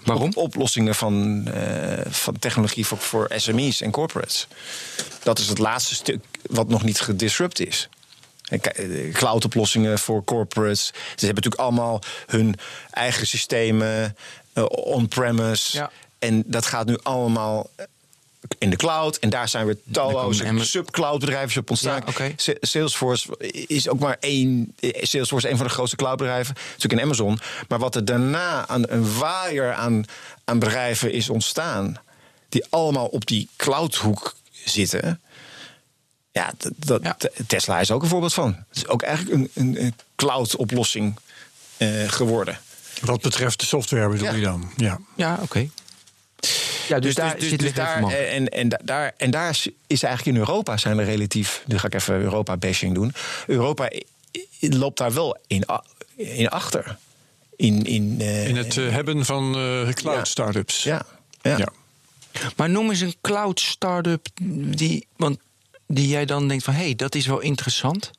Waarom? op- oplossingen van, eh, van technologie voor, voor SME's en corporates. Dat is het laatste stuk wat nog niet gedisrupt is. Eh, Cloud-oplossingen voor corporates. Ze hebben natuurlijk allemaal hun eigen systemen on-premise. Ja. En dat gaat nu allemaal in de cloud. En daar zijn weer talloze komen- sub-cloud bedrijven op ontstaan. Ja, Salesforce is ook maar één. eh, Salesforce is een van de grootste cloudbedrijven. Natuurlijk in Amazon. Maar wat er daarna aan een waaier aan, aan bedrijven is ontstaan. die allemaal op die cloudhoek zitten. Ja, dat, Ja. Tesla is ook een voorbeeld van. Het is ook eigenlijk een, een, een cloud-oplossing eh, geworden. Wat betreft de software bedoel Ja. je dan? Ja. Ja, oké. Ja, dus, daar zit dus daar, en, en, da- daar, en daar is eigenlijk in Europa zijn er relatief. Nu ga ik even Europa-bashing doen. Europa loopt daar wel in, in achter. In, in, eh, In het eh, hebben van eh, cloud Ja. startups. ja, ja. Ja. Maar noem eens een cloud startup die, want, die jij dan denkt van... hé, hey, dat is wel interessant.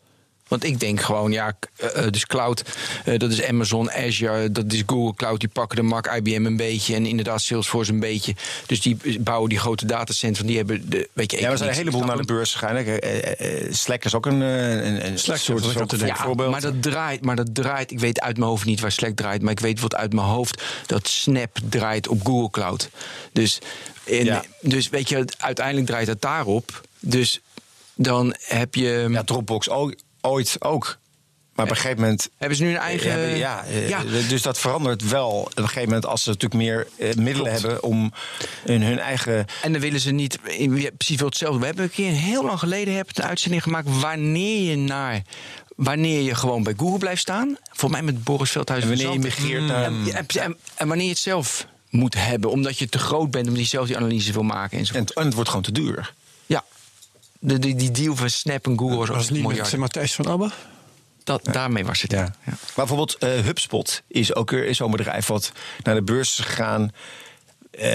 Want ik denk gewoon, ja, eh, eh, dus cloud, eh, dat is Amazon, Azure, dat is Google Cloud. Die pakken de markt, IBM een beetje en inderdaad Salesforce een beetje. Dus die bouwen die grote datacenters, die hebben de, weet je... Ja, we zijn een heleboel naar de beurs eh, Slack is ook een, een, een Slack, soort. Ja, voorbeeld. maar dat draait, maar dat draait. Ik weet uit mijn hoofd niet waar Slack draait, maar ik weet wat uit mijn hoofd dat Snap draait op Google Cloud. Dus, en, Ja. dus weet je, uiteindelijk draait het daarop. Dus dan heb je. ja, Dropbox ook, ooit ook. Maar op een gegeven moment hebben ze nu een eigen. hebben- ja, eh, ja. dus dat verandert wel. Op een gegeven moment als ze natuurlijk meer eh, middelen hebben om in hun eigen. En dan willen ze niet in, precies wel hetzelfde. We hebben een keer heel lang geleden heb ik een uitzending gemaakt wanneer je naar. Wanneer je gewoon bij Google blijft staan. Voor mij met Boris Veldhuis. En wanneer je migreert naar. En, en, en- en wanneer je het zelf moet hebben, omdat je te groot bent, omdat je zelf die analyse wil maken enzovoort. En, en het wordt gewoon te duur. De, die, die deal van Snap en Google was ook Was het niet miljard. Matthijs van Abbe? Dat, Daarmee was het. Ja. Ja. Maar bijvoorbeeld eh, HubSpot is ook weer zo'n bedrijf wat naar de beurs is gegaan. eh,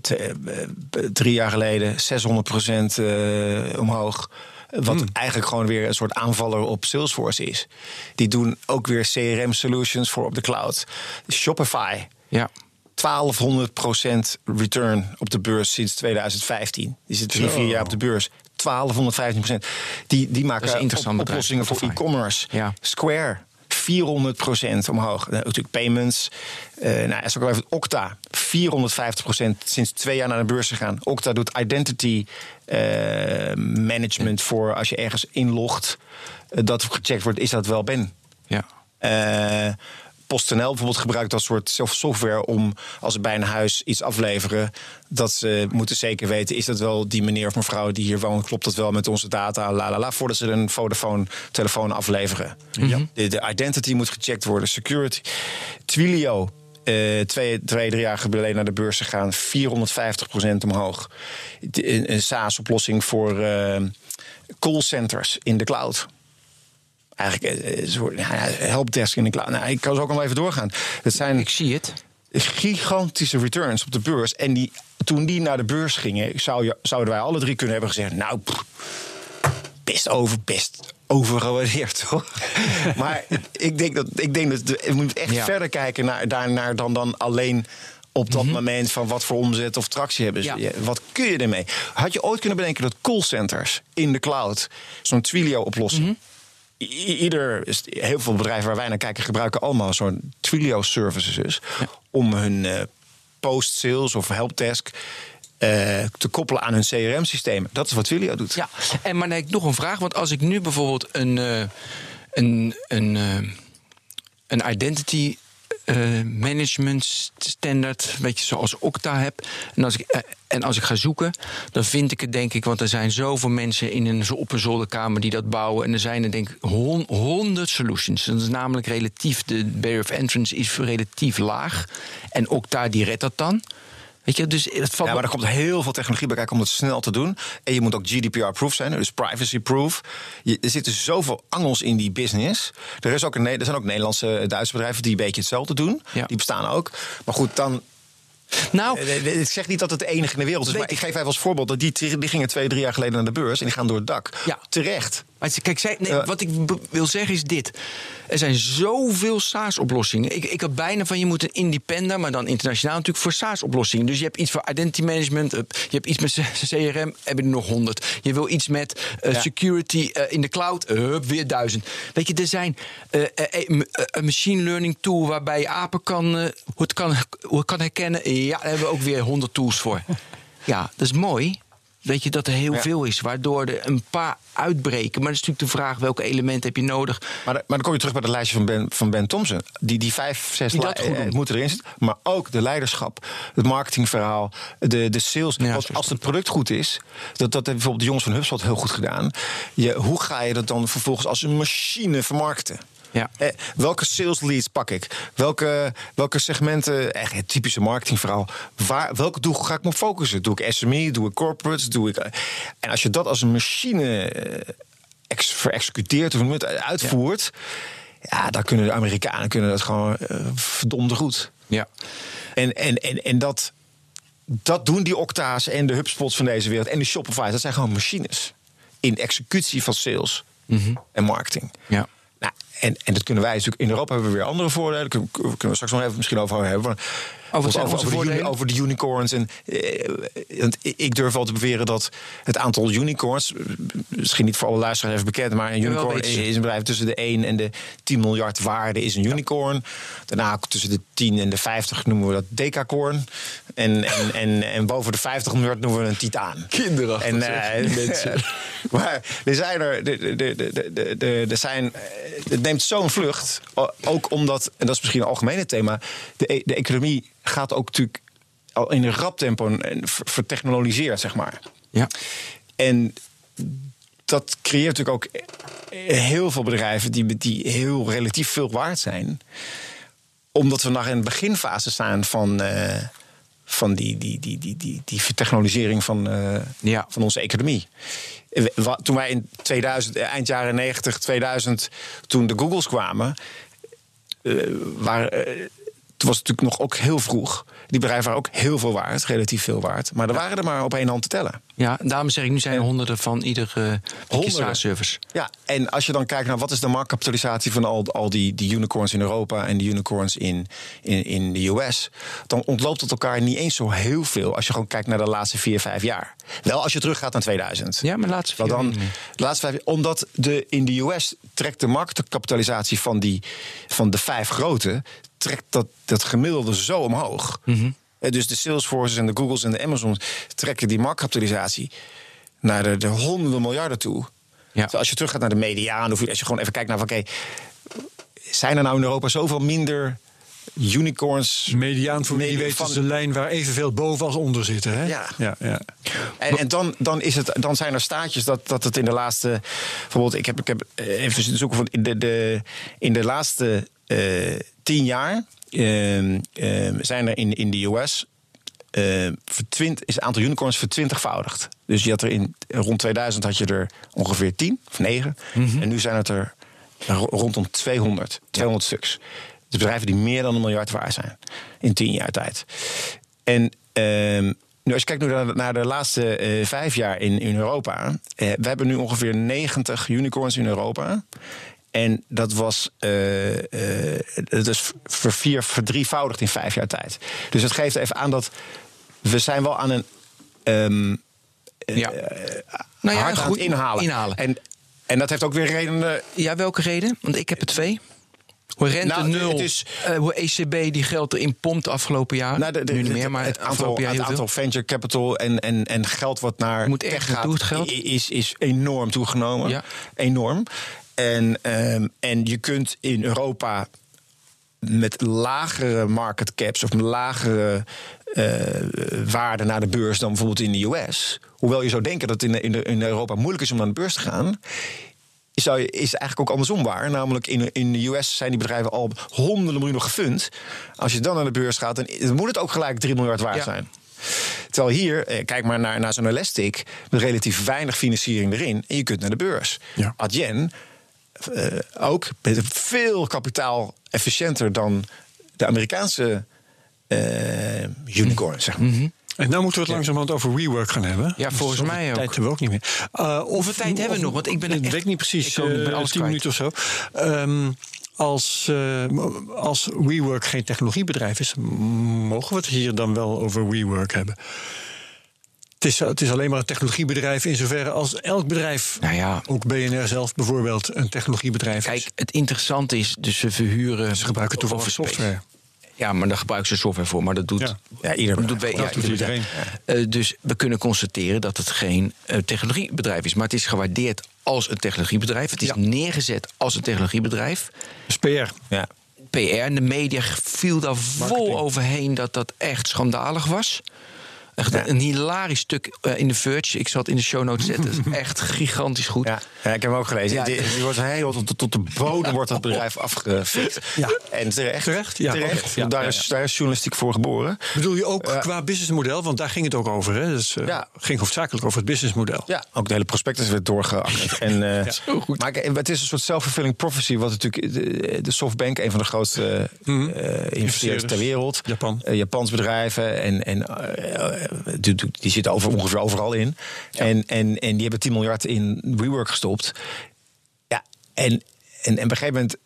te- eh, drie jaar geleden 600 procent omhoog. Wat eigenlijk gewoon weer een soort aanvaller op Salesforce is. Die doen ook weer CRM-solutions voor op de cloud. Shopify, ja. 1200% return op de beurs sinds 2015. Die zit drie, vier jaar op de beurs. 1215% Die, die maken Dat is een interessant op- bedrijf, oplossingen voor e-commerce. Ja. Square, 400% omhoog. Eh, natuurlijk payments. Eh nou, is ook wel even Okta, 450% sinds twee jaar naar de beurs gegaan. Okta doet identity eh, management voor als je ergens inlogt. eh, dat gecheckt wordt, is dat wel Ben? ja. PostNL bijvoorbeeld gebruikt dat soort sof- software om als ze bij een huis iets afleveren, dat ze moeten zeker weten: is dat wel die meneer of mevrouw die hier woont? Klopt dat wel met onze data? La la la. Voordat ze een Vodafone-telefoon afleveren. De, de identity moet gecheckt worden, security. Twilio. eh, twee, twee, drie jaar geleden naar de beurs gegaan, 450% omhoog. Een, een SaaS-oplossing voor eh, callcenters in de cloud. Eigenlijk eh, een soort ja, helpdesk in de cloud. Nou, ik kan zo ook nog even doorgaan. Het zijn Ik zie het. gigantische returns op de beurs. En die, toen die naar de beurs gingen, zou je, zouden wij alle drie kunnen hebben gezegd: Nou, pff, best over, best overgewaardeerd, toch? maar ik denk dat, ik denk dat de- we moeten echt Ja. verder kijken naar, daarnaar dan, dan alleen op dat moment van wat voor omzet of tractie hebben ze. Ja. Wat kun je ermee? Had je ooit kunnen bedenken dat callcenters in de cloud, zo'n Twilio-oplossing. I- ieder, heel veel bedrijven waar wij naar kijken, gebruiken allemaal zo'n Twilio services om hun eh, post-sales of helpdesk eh, te koppelen aan hun CRM-systeem. Dat is wat Twilio doet. Ja, en maar dan heb ik nog een vraag. Want als ik nu bijvoorbeeld een, eh, een, een, een identity eh, management standaard, weet je, zoals Okta heb. En als, ik, eh, en als ik ga zoeken, dan vind ik het denk ik, want er zijn zoveel mensen in een, op een zolderkamer die dat bouwen. En er zijn er denk ik hon- honderd solutions. Dat is namelijk relatief, de barrier of entrance is relatief laag. En Okta die redt dat dan. Weet je, dus het valt Ja, maar er komt heel veel technologie bij kijken om het snel te doen. En je moet ook GDPR-proof zijn, dus privacy-proof. Er zitten zoveel angels in die business. Er, is ook een, er zijn ook Nederlandse, eh, Duitse bedrijven die een beetje hetzelfde doen. Ja. Die bestaan ook. Maar goed, dan Nou, Eh, Ik zeg niet dat het de enige in de wereld is, maar ik ik. geef even als voorbeeld dat die, die gingen twee, drie jaar geleden naar de beurs en die gaan door het dak. Ja. Terecht. Maar kijk, zij, nee, Ja. wat ik wil zeggen is dit. Er zijn zoveel SaaS-oplossingen. Ik, ik had bijna van je moet een independer, maar dan internationaal natuurlijk voor SaaS-oplossingen. Dus je hebt iets voor identity management, eh, je hebt iets met CRM, heb je er nog honderd. Je wil iets met eh, Ja. security eh, in de cloud, eh, hup, weer duizend. Weet je, er zijn eh, eh, eh, eh, een machine learning tool waarbij je apen kan, eh, hoe het kan, hoe het kan herkennen. Ja, daar hebben we ook weer honderd tools voor. Ja, dat is mooi. Weet je dat er heel Ja. veel is, waardoor er een paar uitbreken. Maar dat is natuurlijk de vraag: welke elementen heb je nodig? Maar, dan- maar dan kom je terug bij het lijstje van Ben, van ben Thompson. Die, die vijf, zes Die dat li- goed eh, moeten erin zitten. Maar ook de leiderschap, het marketingverhaal, de, de sales. Ja, Want als het product goed is, dat, dat hebben bijvoorbeeld de jongens van HubSpot heel goed gedaan. Je, hoe ga je dat dan vervolgens als een machine vermarkten? Ja. Eh, welke sales leads pak ik? Welke, welke segmenten, echt het typische marketingverhaal. Waar, welke doel ga ik me focussen? Doe ik SME? Doe ik corporates? Doe ik, eh, en als je dat als een machine eh, ex, verexecuteert, of uitvoert. Ja. dan kunnen de Amerikanen kunnen dat gewoon verdomde goed. Ja. En, en, en, en dat, dat doen die Octa's en de HubSpots van deze wereld en de Shopify's. Dat zijn gewoon machines in executie van sales en marketing. Ja. Nou, en, en dat kunnen wij natuurlijk. In Europa hebben we weer andere voordelen. Daar kunnen we straks nog even misschien over hebben. over, over, de, over de unicorns. En, eh, ik durf wel te beweren dat het aantal unicorns. Misschien niet voor alle luisteraars even bekend. Maar een unicorn ze. is een bedrijf tussen de 1 en de 10 miljard waarde is een unicorn. Daarna tussen de 10 en de 50 noemen we dat decacorn. En, en, en, en boven de 50 miljard noemen we een titaan. Kinderachtig, En, eh, mensen. maar er zijn er. de- de- de- de- de- de- Er zijn, eh, het neemt zo'n vlucht. Ook omdat, en dat is misschien een algemene thema. De, e- de economie gaat ook natuurlijk al in een rap tempo vertechnologiseerd, zeg maar. Ja. En dat creëert natuurlijk ook heel veel bedrijven die, die heel relatief veel waard zijn. Omdat we nog in de beginfase staan van, eh, van die, die, die, die, die, die vertechnologisering van, eh, Ja. van onze economie. Eh, Toen wij in 2000, eh, eind jaren 90, 2000, toen de Googles kwamen, waren, eh, toen was het natuurlijk nog ook heel vroeg. Die bedrijven waren ook heel veel waard, relatief veel waard. Maar er waren er maar op één hand te tellen. Ja, daarom zeg ik, nu zijn er honderden van ieder uh, Honderden. SaaS-service. Ja, en als je dan kijkt naar wat is de marktkapitalisatie van al, al die, die unicorns in Europa en die unicorns in, in, in de US, dan ontloopt het elkaar niet eens zo heel veel als je gewoon kijkt naar de laatste vier, vijf jaar. Wel als je teruggaat naar 2000. Ja, maar laatste vier dan, de laatste vijf, omdat de, in de US trekt de marktkapitalisatie van, die, van de vijf grote, trekt dat, dat gemiddelde zo omhoog. Mhm. Eh, Dus de Salesforces en de Googles en de Amazons trekken die marktkapitalisatie naar de, de honderden miljarden toe. Ja. Dus als je terug gaat naar de mediaan, of als je gewoon even kijkt naar van oké, zijn er nou in Europa zoveel minder unicorns? Mediaan, voor wie weet, van- is de lijn waar evenveel boven als onder zitten. Hè? Ja. ja, ja. En, en dan, dan, is het, dan zijn er staatjes dat, dat het in de laatste. Bijvoorbeeld, ik heb, ik heb eh, even zoeken van in de, de, in de laatste tien jaar. ehm, ehm, zijn er in, in de US. eh, vertwint- is het aantal unicorns vertwintigvoudigd. Dus je had er in rond 2000 had je er ongeveer 10 of 9. En nu zijn het er ro- rondom 200. 200 stuks. Dus bedrijven die meer dan een miljard waard zijn in 10 jaar tijd. En ehm, nu, als je kijkt nu naar, naar de laatste eh, vijf jaar in, in Europa. eh, we hebben nu ongeveer 90 unicorns in Europa. En dat was eh, eh, dat is vervier, verdrievoudigd in vijf jaar tijd. Dus het geeft even aan dat we zijn wel aan een ehm, Ja. nou ja, hard goed, inhalen. inhalen. En, en dat heeft ook weer redenen. Ja, welke reden? Want ik heb er twee. Hoe rente Nou, nul, het is- hoe ECB die geld erin pompt afgelopen jaar. Nou, de- de- nu niet meer, maar het aantal, jaar het aantal venture capital en, en, en geld wat naar Moet echt tech gaat, geld. Is, is enorm toegenomen. Ja. Enorm. En, ehm, en je kunt in Europa met lagere market caps of met lagere eh, waarden naar de beurs dan bijvoorbeeld in de US. Hoewel je zou denken dat het in, in, in Europa moeilijk is om naar de beurs te gaan. Zou je, is eigenlijk ook andersom waar. Namelijk in, in de US zijn die bedrijven al honderden miljoenen gefund. Als je dan naar de beurs gaat, dan, dan moet het ook gelijk 3 miljard waard Ja. zijn. Terwijl hier, eh, kijk maar naar, naar zo'n Elastic, met relatief weinig financiering erin. En je kunt naar de beurs. Ja. Adyen, eh, ook met veel kapitaal efficiënter dan de Amerikaanse eh, unicorn, zeg maar. En nou moeten we het langzamerhand over WeWork gaan hebben. Ja, volgens mij ook. Tijd hebben we ook niet meer. Uh, Hoeveel tijd hebben we nog? Want ik ben echt- weet niet precies. ik alles tien kwijt. minuten of zo. Ehm, als, eh, als WeWork geen technologiebedrijf is, mogen we het hier dan wel over WeWork hebben? Het is, het is alleen maar een technologiebedrijf in zoverre als elk bedrijf, Nou ja. ook BNR zelf bijvoorbeeld, een technologiebedrijf is. Kijk, het interessante is, dus ze verhuren... Ze gebruiken toevallig software. Ja, maar daar gebruiken ze software voor. Maar dat doet, Ja. Ja, ieder dat doet, Dat iedereen. Eh, dus we kunnen constateren dat het geen eh, technologiebedrijf is. Maar het is gewaardeerd als een technologiebedrijf. Het is Ja. neergezet als een technologiebedrijf. Dus PR. Ja. PR en de media viel daar vol overheen dat dat echt schandalig was. Echt Ja. een hilarisch stuk eh, in de Verge. Ik zal het in de show notes zetten. Echt gigantisch goed. Ja, ja, ik heb hem ook gelezen. Ja. die, die wordt heel tot, tot de bodem wordt dat bedrijf afgefikt. Ja. En terecht. Terecht? Ja, terecht. daar, is, daar is journalistiek voor geboren. Bedoel je ook qua businessmodel? Want daar ging het ook over. Hè? Dus, eh, Ja. ging hoofdzakelijk over het businessmodel. Ja, ook de hele prospectus werd doorgeakkerd. En, eh, Zo goed. Maar het is een soort self-fulfilling prophecy. Wat natuurlijk de, de SoftBank, een van de grootste eh, investeerders ter wereld. Japan. Eh, Japans bedrijven. En, en eh, eh, die, die zitten over, ongeveer overal in. En, en, en die hebben 10 miljard in WeWork gestopt. Ja, en, en, en op een gegeven moment...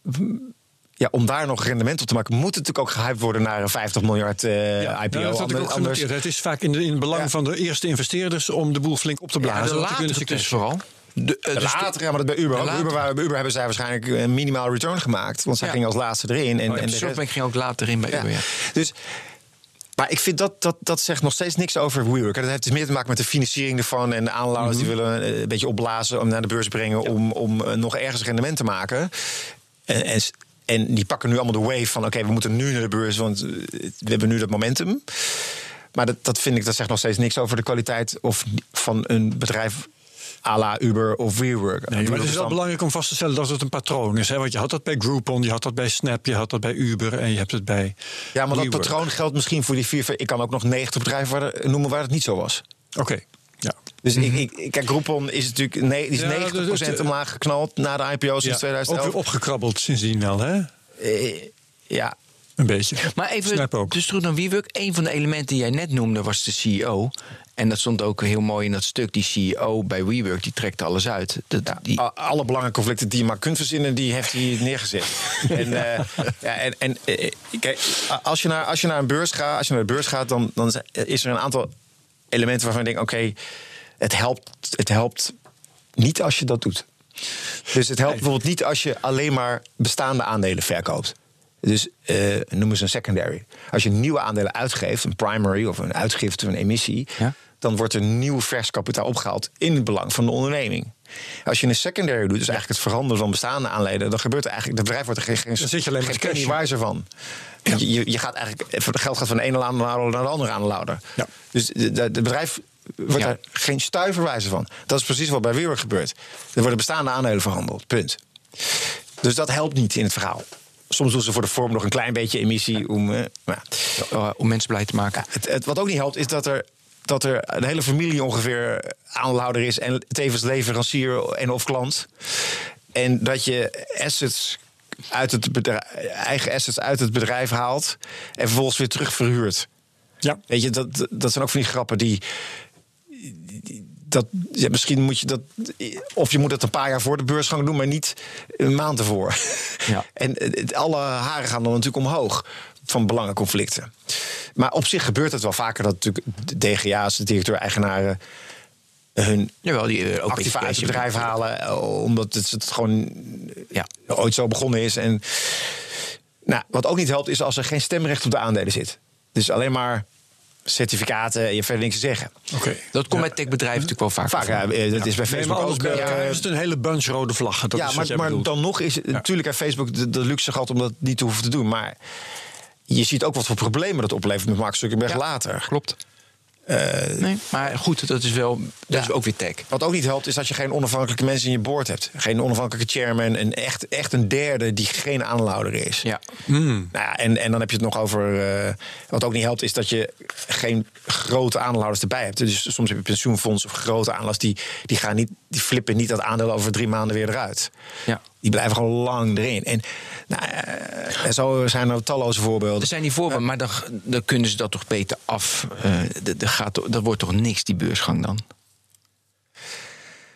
Ja, om daar nog rendement op te maken, moet het natuurlijk ook gehyped worden naar een 50 miljard eh, Ja, IPO. nou, dat had ik ook Anders-. Het is vaak in, de, in het belang Ja. van de eerste investeerders om de boel flink op te Ja, blazen. de die latere kunnen dus vooral. De, eh, dus de- Later, ja, maar dat bij Uber. De ook. Uber, bij Uber hebben zij waarschijnlijk een minimaal return gemaakt. Want zij Ja. gingen als laatste erin. En, Oh, ja, en de rest- ging ook later in bij ja. Uber. Ja. Dus, maar ik vind dat, dat, dat zegt nog steeds niks over WeWork. Dat heeft dus meer te maken met de financiering ervan. En de aanlouders Mhm. die willen eh, een beetje opblazen om naar de beurs brengen. Om, om eh, nog ergens rendement te maken. En, en, en die pakken nu allemaal de wave van... oké, we moeten nu naar de beurs, want eh, we hebben nu dat momentum. Maar dat, dat vind ik, dat zegt nog steeds niks over de kwaliteit of van een bedrijf à la Uber of WeWork. Nee, maar het is wel belangrijk om vast te stellen dat het een patroon is. Hè? Want je had dat bij Groupon, je had dat bij Snap, je had dat bij Uber en je hebt het bij. Ja, maar dat patroon geldt misschien voor die vier. Ik kan ook nog 90 bedrijven waar, noemen waar het niet zo was. Oké. Ja. Dus ik, ik, kijk, Groupon is natuurlijk nee, die is Mhm. Ja, 90% dat is- omlaag geknald na de IPO sinds Ja, Ook 2011. weer opgekrabbeld sindsdien wel, hè? Eh, ja, Een beetje. Maar even, Snap ook. dus terug naar WeWork. Een van de elementen die jij net noemde was de CEO. En dat stond ook heel mooi in dat stuk. Die CEO bij WeWork, die trekt alles uit. Dat, die, alle belangenconflicten die je maar kunt verzinnen, die heeft hij neergezet. en, eh, ja, en, en eh, kijk, als je, naar, als je naar een beurs gaat, als je naar de beurs gaat, dan, dan is er een aantal elementen waarvan je denkt: oké, het helpt, het helpt niet als je dat doet. Dus het helpt bijvoorbeeld niet als je alleen maar bestaande aandelen verkoopt. Dus eh noemen ze een secondary. Als je nieuwe aandelen uitgeeft, een primary of een uitgifte, een emissie, Ja. dan wordt er nieuw vers kapitaal opgehaald in het belang van de onderneming. Als je een secondary doet, dus eigenlijk het veranderen van bestaande aandelen, dan gebeurt er eigenlijk, het bedrijf wordt er geen, geen, Dan zit je alleen geen wijzer van. Je, je, gaat eigenlijk, het geld gaat van de ene aandeelhouder naar de andere aandeelhouder. Ja. Dus het bedrijf wordt Ja. er geen stuiver wijzer van. Dat is precies wat bij WeWork gebeurt. Er worden bestaande aandelen verhandeld, punt. Dus dat helpt niet in het verhaal. Soms doen ze voor de vorm nog een klein beetje emissie om. eh, maar ja. eh, om mensen blij te maken. Het, het, wat ook niet helpt, is dat er, dat er een hele familie ongeveer aandeelhouder is en tevens leverancier en of klant. En dat je assets uit het bedrijf, eigen assets uit het bedrijf haalt en vervolgens weer terug verhuurt. Ja. Weet je, dat, dat zijn ook van die grappen die. Dat, ja, misschien moet je dat. Of je moet het een paar jaar voor de beursgang doen, maar niet een maand ervoor. Ja. En het, alle haren gaan dan natuurlijk omhoog van belangenconflicten. Maar op zich gebeurt het wel vaker dat natuurlijk de DGA's, de directeur-eigenaren, hun Jawel, die eh, ook activa uit het bedrijf halen. eh, Omdat het, het gewoon Ja. ooit zo begonnen is. En, nou, wat ook niet helpt, is als er geen stemrecht op de aandelen zit. Dus alleen maar certificaten en je verder niks te zeggen. Oké. Dat komt bij techbedrijven natuurlijk wel vaak. Vaak, ja, eh, dat is bij Nee, maar Facebook alles ook. bij eh, is het een hele bunch rode vlaggen. Dat ja, is maar, maar bedoelt. dan nog is het natuurlijk heeft Facebook de, de luxe gehad om dat niet te hoeven te doen. Maar je ziet ook wat voor problemen dat oplevert met Mark Zuckerberg Ja. later. Klopt. Nee, maar goed, dat is wel dat is ook weer tech. Wat ook niet helpt, is dat je geen onafhankelijke mensen in je board hebt. Geen onafhankelijke chairman. En echt, echt een derde die geen aanlouder is. Ja. Nou ja, en, en dan heb je het nog over. eh, wat ook niet helpt, is dat je geen grote aandeelhouders erbij hebt. Dus soms heb je pensioenfondsen of grote aandeelhouders die, die, gaan niet, die flippen niet dat aandeel over drie maanden weer eruit. Ja. Die blijven gewoon lang erin. En nou, eh, zo zijn er talloze voorbeelden. Er zijn die voorbeelden, maar dan, dan kunnen ze dat toch beter af. eh de- de gaat, dat wordt toch niks, die beursgang dan?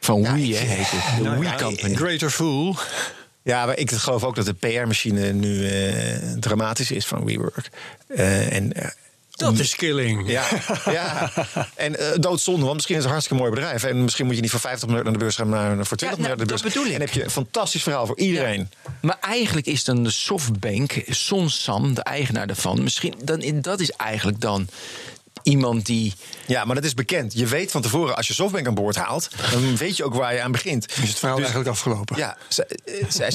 Van Ja, Wii, heet het. De Nou Wii Company. Greater Fool. Ja, maar ik geloof ook dat de PR-machine nu eh, dramatisch is van WeWork. Eh, en, eh, Dat is killing. ja, ja, en eh, doodzonde, want misschien is het een hartstikke mooi bedrijf. En misschien moet je niet voor 50 miljard naar de beurs gaan, maar voor 20 nou, miljard naar de dat beurs. bedoel ik. En dan heb je een fantastisch verhaal voor iedereen. Maar eigenlijk is dan de softbank, Son Sam, de eigenaar daarvan, misschien dan, dat is eigenlijk dan iemand die. Ja, maar dat is bekend. Je weet van tevoren, als je Softbank aan boord haalt, dan weet je ook waar je aan begint. Is het verhaal Dus- eigenlijk afgelopen? Ja, zij,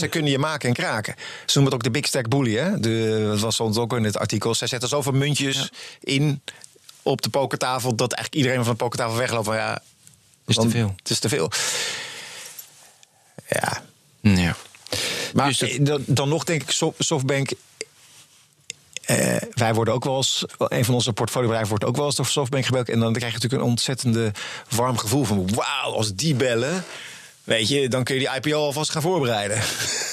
eh, kunnen je maken en kraken. Ze noemen het ook de Big Stack Bully. Hè? De, dat was soms ook in het artikel. Zij zetten zoveel muntjes in op de pokertafel... dat eigenlijk iedereen van de pokertafel wegloopt van ja... Is te veel. Het is te veel. Ja. Ja. Maar Dus dat- eh, dan, dan nog denk ik, Sof- Softbank... eh, wij worden ook wel eens, een van onze portfoliobedrijven wordt ook wel eens door Softbank gebeld. En dan krijg je natuurlijk een ontzettende warm gevoel van: wauw, als die bellen, weet je, dan kun je die IPO alvast gaan voorbereiden.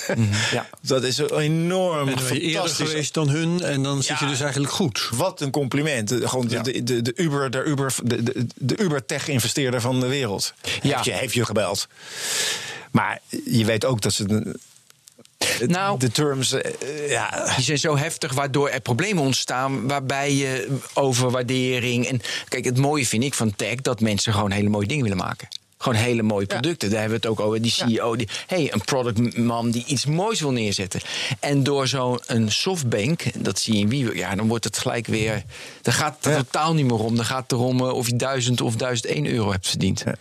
ja. Dat is een enorm En dan ben je eerder fantastisch. geweest dan hun en dan zit je dus eigenlijk goed. Wat een compliment. De- Gewoon de, Ja. de, de, de Uber, de Uber, de, de, de Uber-tech-investeerder van de wereld. Ja. Heeft, je, heeft je gebeld. Maar je weet ook dat ze. De- Nou- de terms. eh, ja, Die zijn zo heftig, waardoor er problemen ontstaan. Waarbij je overwaardering. En kijk, het mooie vind ik van tech dat mensen gewoon hele mooie dingen willen maken. Gewoon hele mooie producten. Daar hebben we het ook over. Die CEO, die, hey, een productman die iets moois wil neerzetten. En door zo'n een softbank, dat zie je in wie, ja, dan wordt het gelijk weer. Dan gaat het er Ja. totaal niet meer om. Dan gaat het erom eh, of je 1000 of 1001 euro hebt verdiend. Ja.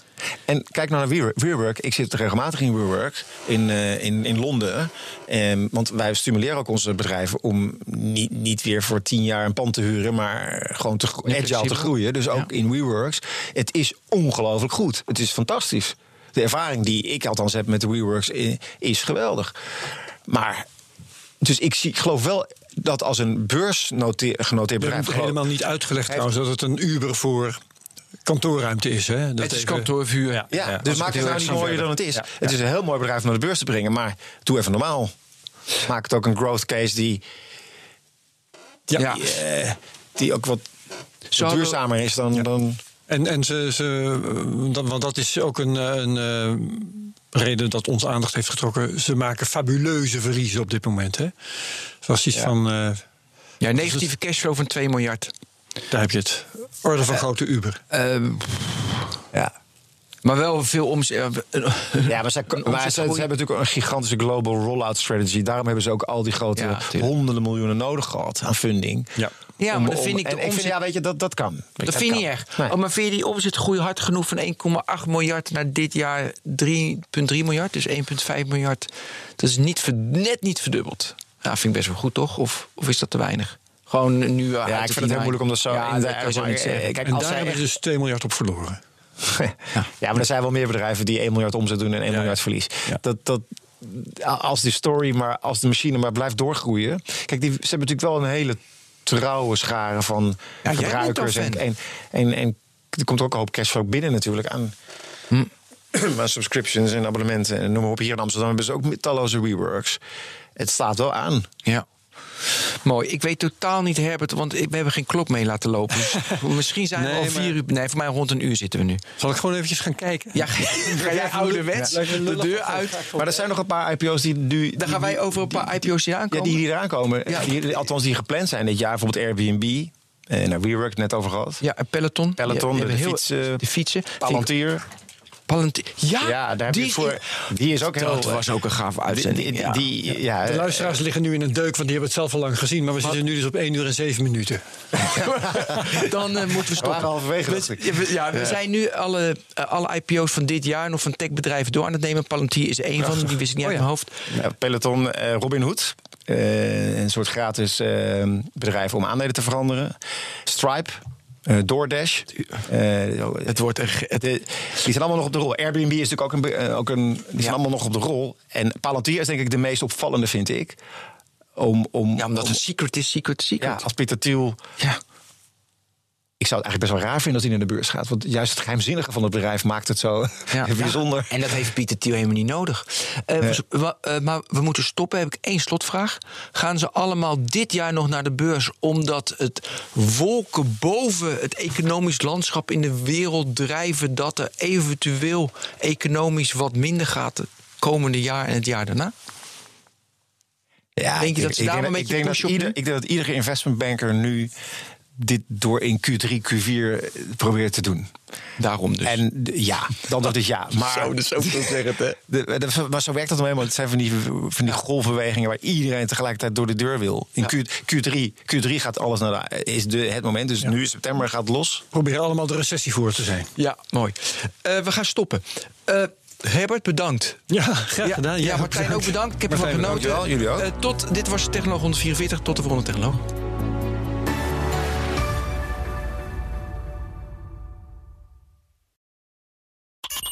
En kijk nou naar WeWork. WeWork. Ik zit regelmatig in WeWork in, eh, in, in Londen. Ehm, want wij stimuleren ook onze bedrijven om niet, niet weer voor tien jaar een pand te huren, maar gewoon te, agile te groeien. Dus ook Ja. in WeWorks. Het is ongelooflijk goed. Het is fantastisch. De ervaring die ik althans heb met de WeWorks is geweldig. Maar, dus ik, zie, ik geloof wel dat als een beursgenoteerd bedrijf... geloof- helemaal niet uitgelegd trouwens dat het een Uber voor kantoorruimte is. Hè? Dat Het is even- kantoorvuur. Ja. Ja, dus maak het nou niet mooier dan het is. Ja, Het ja. is een heel mooi bedrijf om naar de beurs te brengen, maar doe even normaal. Maak het ook een growth case die, Ja. Die, eh, die ook wat duurzamer is dan. dan En, en ze, ze, eh, dat- want dat is ook een, eh, een eh, reden dat ons aandacht heeft getrokken. Ze maken fabuleuze verliezen op dit moment. Hè? Het was iets Ja. van, eh, Ja, negatieve cashflow van 2 miljard. daar heb je het. Orde van grote Uber. Ja. maar wel veel omzet. Ja, maar, ze, hebben natuurlijk een gigantische global rollout strategy. Daarom hebben ze ook al die grote Ja, honderden miljoenen nodig gehad aan funding. Ja. Ja, maar om- vind ik de ik vind, omzet- ja, weet je, dat, dat kan. Dat vind je niet kan. echt. Nee. Oh, maar vind je die omzetgroei hard genoeg van 1,8 miljard naar dit jaar 3,3 miljard? Dus 1,5 miljard. Dat is niet, net niet verdubbeld. Ja, vind ik best wel goed, toch? Of, of is dat te weinig? Gewoon nu Ja, ik vind het heel moeilijk om dat zo ja, in dat eh, zeggen. Kijk, En als daar zij hebben echt- ze dus 2 miljard op verloren. Ja, maar er zijn wel meer bedrijven die 1 miljard omzet doen en 1 Ja, miljard ja. verlies. Ja. Dat, dat, als die story, maar als de machine maar blijft doorgroeien. Kijk, die, ze hebben natuurlijk wel een hele trouwe schare van Ja, gebruikers. En, en, en, en er komt ook een hoop cashflow binnen natuurlijk aan. Hm. Maar subscriptions en abonnementen en noem maar op. Hier in Amsterdam hebben ze ook talloze WeWorks. Het staat wel aan. Ja. Mooi. Ik weet totaal niet, Herbert, want we hebben geen klok mee laten lopen. Dus misschien zijn we al maar- vier uur. Nee, voor mij rond een uur zitten we nu. Zal ik gewoon eventjes gaan kijken? Ja, ga jij ouderwets Ja. de deur uit? Maar er zijn nog een paar IPO's die nu. Dan gaan wij over een paar IPO's die Ja, aankomen. die, die eraan komen. Ja. Die, althans, die gepland zijn dit jaar. Bijvoorbeeld Airbnb. En naar WeWork net over gehad. Ja, en Peloton. Peloton, de, heel- fietsen. de fietsen. Palantir. Palantir. Ja, Ja, daar heb je die, voor. Die is ook heel. Dat was ook een gave uitzending. Die, ja. die, die- ja, De luisteraars liggen nu in een deuk, want die hebben het zelf al lang gezien. Maar we zitten nu dus op 1 uur en 7 minuten. Dan eh, moeten we stoppen. halverwege, We- ja, we, zijn nu alle, eh, alle IPO's van dit jaar nog van techbedrijven door aan het nemen. Palantir is één van, die wist ik niet Oh, uit ja. mijn hoofd. Ja, Peloton, eh, Robin Hood. een soort gratis bedrijf om aandelen te veranderen. Stripe. Eh, DoorDash. Eh, Het wordt het, de- die zijn allemaal nog op de rol. Airbnb is natuurlijk ook een. eh, ook een die zijn allemaal nog op de rol. En Palantir is denk ik de meest opvallende, vind ik. Om, om, ja, omdat om- het secret is, secret, ja, secret. als Pieter Thiel Ja. Ik zou het eigenlijk best wel raar vinden dat hij naar de beurs gaat. Want juist het geheimzinnige van het bedrijf maakt het zo Ja. bijzonder. En dat heeft Pieter Thiel helemaal niet nodig. Eh, we- eh, maar we moeten stoppen. Heb ik één slotvraag. Gaan ze allemaal dit jaar nog naar de beurs omdat het wolken boven het economisch landschap in de wereld drijven dat er eventueel economisch wat minder gaat het komende jaar en het jaar daarna? Ja, Denk je dat ze ik daar denk ik dat ieder? Ik denk dat iedere investmentbanker nu dit door in Q3, Q4 probeert te doen. Daarom dus. En ja, dan dat is ja. Maar, Zo, dus zo zeggen, hè? de, de- maar zo werkt dat nou helemaal. Het zijn van die, van die golfbewegingen waar iedereen tegelijkertijd door de deur wil. In Q, Q3, Q3 gaat alles naar de, is de, het moment. Dus nu september gaat het los. Proberen allemaal de recessie voor te zijn. Ja, mooi. Eh, we gaan stoppen. Eh, Herbert, bedankt. Ja, graag gedaan. Ja, Martijn ook bedankt. Ik heb ervan genoten. dankjewel. Jullie ook. Eh, tot, dit was Technoloog 144. Tot de volgende Technoloog.